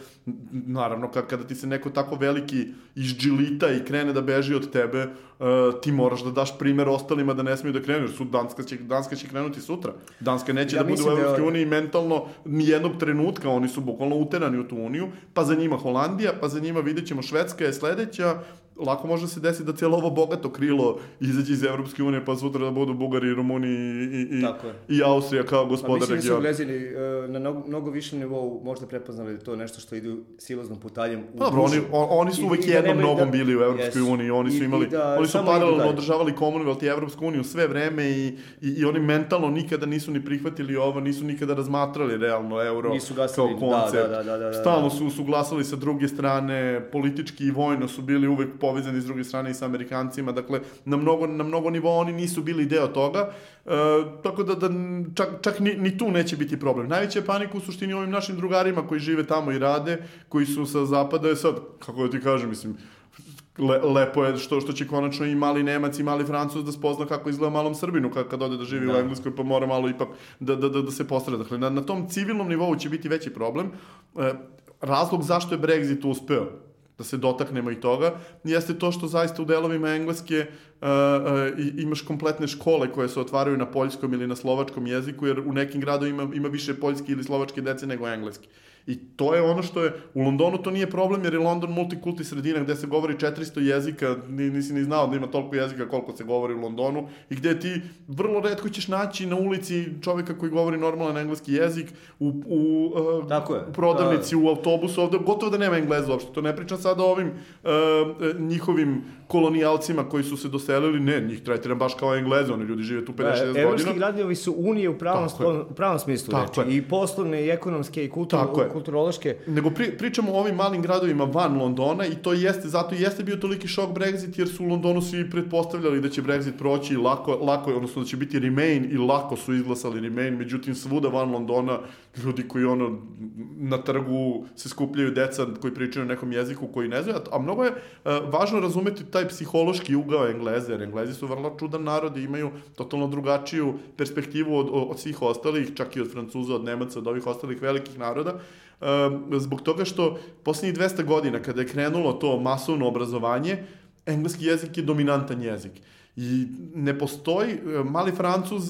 naravno kada ti se neko tako veliki izđilita i krene da beži od tebe, uh, ti moraš da daš primer ostalima da ne smiju da krenu, jer su Danska će, Danska će krenuti sutra. Danska neće ja da bude u da Evropskoj uniji mentalno nijednog trenutka, oni su bukvalno uterani u tu uniju, pa za njima Holandija, pa za njima vidjet ćemo Švedska je sledeća, lako može se desiti da cijelo ovo bogato krilo izađe iz Evropske unije, pa sutra da budu Bugari, Rumuni i, i, i Austrija kao gospodar regiona. Mislim da su Glezini e, na mnogo, mnogo višem nivou možda prepoznali da to nešto što idu siloznom putaljem u pa Dobro, oni, oni su uvek jednom da nogom da, bili u Evropskoj yes. uniji, oni su imali, I, da, oni su paralelno održavali Commonwealth i Evropsku uniju sve vreme i, i, i oni mentalno nikada nisu ni prihvatili ovo, nisu nikada razmatrali realno euro nisu gasili, kao da, koncept. Da, da, da, da, da, Stalno su, su glasali sa druge strane, politički i vojno su bili uvek po povezani s druge strane i sa Amerikancima, dakle, na mnogo, na mnogo nivoa oni nisu bili deo toga, e, tako da, da čak, čak ni, ni tu neće biti problem. Najveća panika u suštini ovim našim drugarima koji žive tamo i rade, koji su sa zapada, je sad, kako da ti kažem, mislim, le, lepo je što što će konačno i mali Nemac i mali Francuz da spozna kako izgleda malom Srbinu kad, kad ode da živi da. u Engleskoj pa mora malo ipak da, da, da, da se postra. Dakle, na, na tom civilnom nivou će biti veći problem. E, razlog zašto je Brexit uspeo da se dotaknemo i toga, jeste to što zaista u delovima Engleske uh, uh, imaš kompletne škole koje se otvaraju na poljskom ili na slovačkom jeziku, jer u nekim gradovima ima, ima više poljske ili slovačke dece nego engleske. I to je ono što je, u Londonu to nije problem jer je London multikulti sredina gde se govori 400 jezika, nisi ni znao da ima toliko jezika koliko se govori u Londonu i gde ti vrlo redko ćeš naći na ulici čoveka koji govori normalan engleski jezik u, u, uh, Tako je. u prodavnici, da. u autobusu, ovde gotovo da nema engleza uopšte, to ne pričam sada o ovim uh, njihovim kolonijalcima koji su se doselili, ne, njih tretiram baš kao engleze, oni ljudi žive tu 50-60 e, godina. Evropski gradovi su unije u pravom, u pravom smislu, reči, i poslovne, i ekonomske, i kulturne, kulturološke... Nego pri, pričamo o ovim malim gradovima van Londona i to jeste, zato jeste bio toliki šok Brexit, jer su u Londonu svi pretpostavljali da će Brexit proći lako, lako odnosno da će biti Remain i lako su izglasali Remain, međutim svuda van Londona ljudi koji ono na trgu se skupljaju deca koji pričaju na nekom jeziku koji ne znaju, a, mnogo je uh, važno razumeti taj psihološki ugao Engleze, jer Englezi su vrlo čudan narod i imaju totalno drugačiju perspektivu od, od svih ostalih, čak i od Francuza, od Nemaca, od ovih ostalih velikih naroda, zbog toga što poslednjih 200 godina, kada je krenulo to masovno obrazovanje, engleski jezik je dominantan jezik. I ne postoji, mali francuz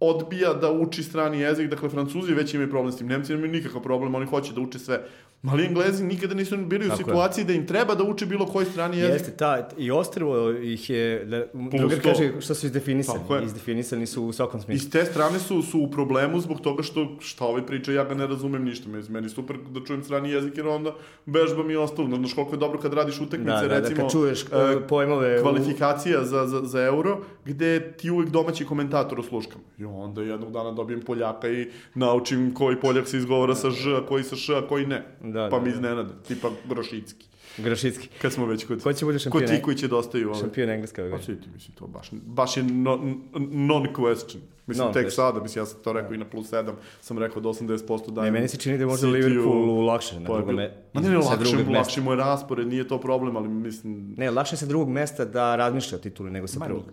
odbija da uči strani jezik, dakle Francuzi već imaju problem s tim, Nemci nemaju nikakav problem, oni hoće da uče sve. Mali Englezi nikada nisu bili u Tako situaciji je. da im treba da uče bilo koji strani jezik. Jeste, ta, i ostrvo ih je, da, drugar kaže što su izdefinisani, izdefinisani su u svakom smislu. I s te strane su, su u problemu zbog toga što šta ovaj priča, ja ga ne razumem ništa, meni super da čujem strani jezik jer onda bežbam i ostalo. Znaš koliko je dobro kad radiš utakmice, da, da, da recimo, da, kad čuješ uh, pojmove... Kvalifikacija u... za, za, za euro, gde ti uvek domaći komentator osluškam. I onda jednog dana dobijem Poljaka i naučim koji Poljak se izgovara sa Ž, a koji sa Š, a koji ne. Da, pa da, mi da. iznenade, tipa Grošicki. Grošicki. Kad smo već kod... Ko će bude šampion? Ko ti koji će dostaju da ovaj? Šampion engleska ove Pa ti, mislim, to baš, baš je no, non-question. Mislim, no, tek teško. sada, mislim, ja sam to rekao i na plus 7, sam rekao da 80% dajem... Ne, meni se čini da je možda Liverpool lakše na drugom mestu. Ma ne, ne, lakše, lakše mu je raspored, nije to problem, ali mislim... Ne, lakše sa drugog mesta da razmišlja o tituli nego sa prvog.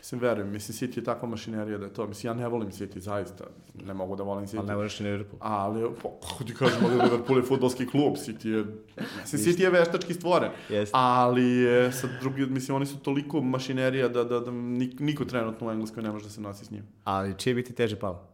Mislim, verujem, mislim, City je takva mašinerija da je to, mislim, ja ne volim City, zaista, ne mogu da volim City. Ali ne voliš ni Liverpool. Ali, po, kako ti kažem, ali Liverpool je futbolski klub, City je, mislim, City je veštački stvoren, Jest. ali sad drugi, mislim, oni su toliko mašinerija da, da, da niko trenutno u Engleskoj ne može da se nosi s njim. Ali čije bi ti teže palo?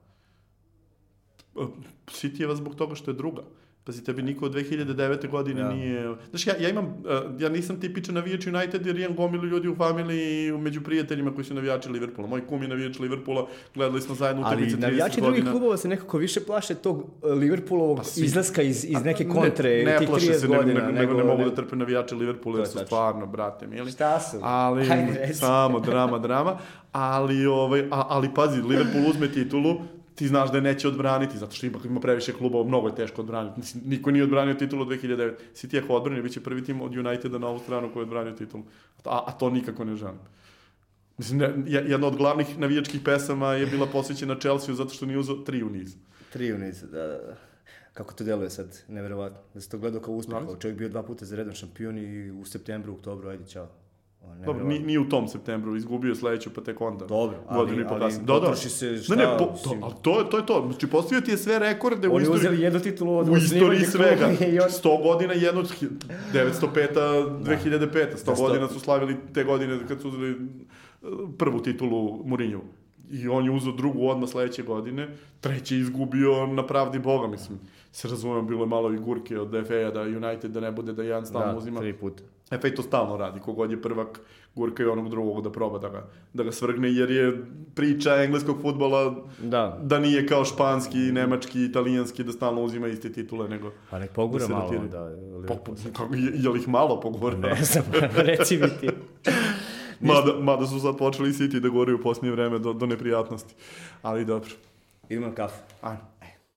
City je zbog toga što je druga. Pazi, tebi niko od 2009. godine ja. nije... Znaš, ja, ja imam, uh, ja nisam tipičan navijač United jer imam gomilu ljudi u familiji i među prijateljima koji su navijači Liverpoola. Moj kum je navijač Liverpoola, gledali smo zajedno utakmice 30 godina. Ali navijači drugih klubova se nekako više plaše tog e, Liverpoolovog pa, izlaska iz, iz neke kontre ne, ne tih 30 se, godina. Ne, nego, ne, ne, mogu da trpe navijače Liverpoola jer su stvarno, brate, mili. Šta su? Ali, Ajde, samo drama, drama. Ali, ovaj, a, ali pazi, Liverpool uzme titulu, ti znaš da je neće odbraniti, zato što ipak ima previše klubova, mnogo je teško odbraniti. Mislim, niko nije odbranio titulu od 2009. City ako odbrani, bit će prvi tim od Uniteda na ovu stranu koji je odbranio titulu. A, a to nikako ne želim. Mislim, ne, jedna od glavnih navijačkih pesama je bila posvećena Chelsea zato što nije uzao tri u niz. Tri u niz, da, da, da. Kako to deluje sad, neverovatno. Da se to gledao kao uspeh, čovjek bio dva puta za redom šampion i u septembru, oktobru, ajde, čao. Dobro, nije, nije u tom septembru, izgubio sledeću, pa tek onda. Dobro, ali, pa ali da, da. se šta... Ne, ne, po, to, ali to, to je to. Znači, postavio ti je sve rekorde u istoriji... Oni uzeli jednu titulu od U istoriji svega. On... 100 godina jedno, 905 2005 100 da, godina su slavili te godine kad su uzeli uh, prvu titulu Mourinho. I on je uzeo drugu odmah sledeće godine, treći izgubio na pravdi Boga, mislim. Se razumem, bilo je malo i gurke od FA-a da United da ne bude da jedan stalno da, uzima. Da, tri puta. FA to stalno radi, kogod je prvak gurka i onog drugog da proba da ga, da ga svrgne, jer je priča engleskog futbola da, da nije kao španski, nemački, italijanski, da stalno uzima iste titule, nego... Pa nek pogura da malo, da... Po, po, kako, je, je li ih malo pogura? Ne znam, reci mi ti. mada, mada su sad počeli City da gore u posljednje vreme do, do neprijatnosti. Ali dobro. Idemo na kafu. Ajde.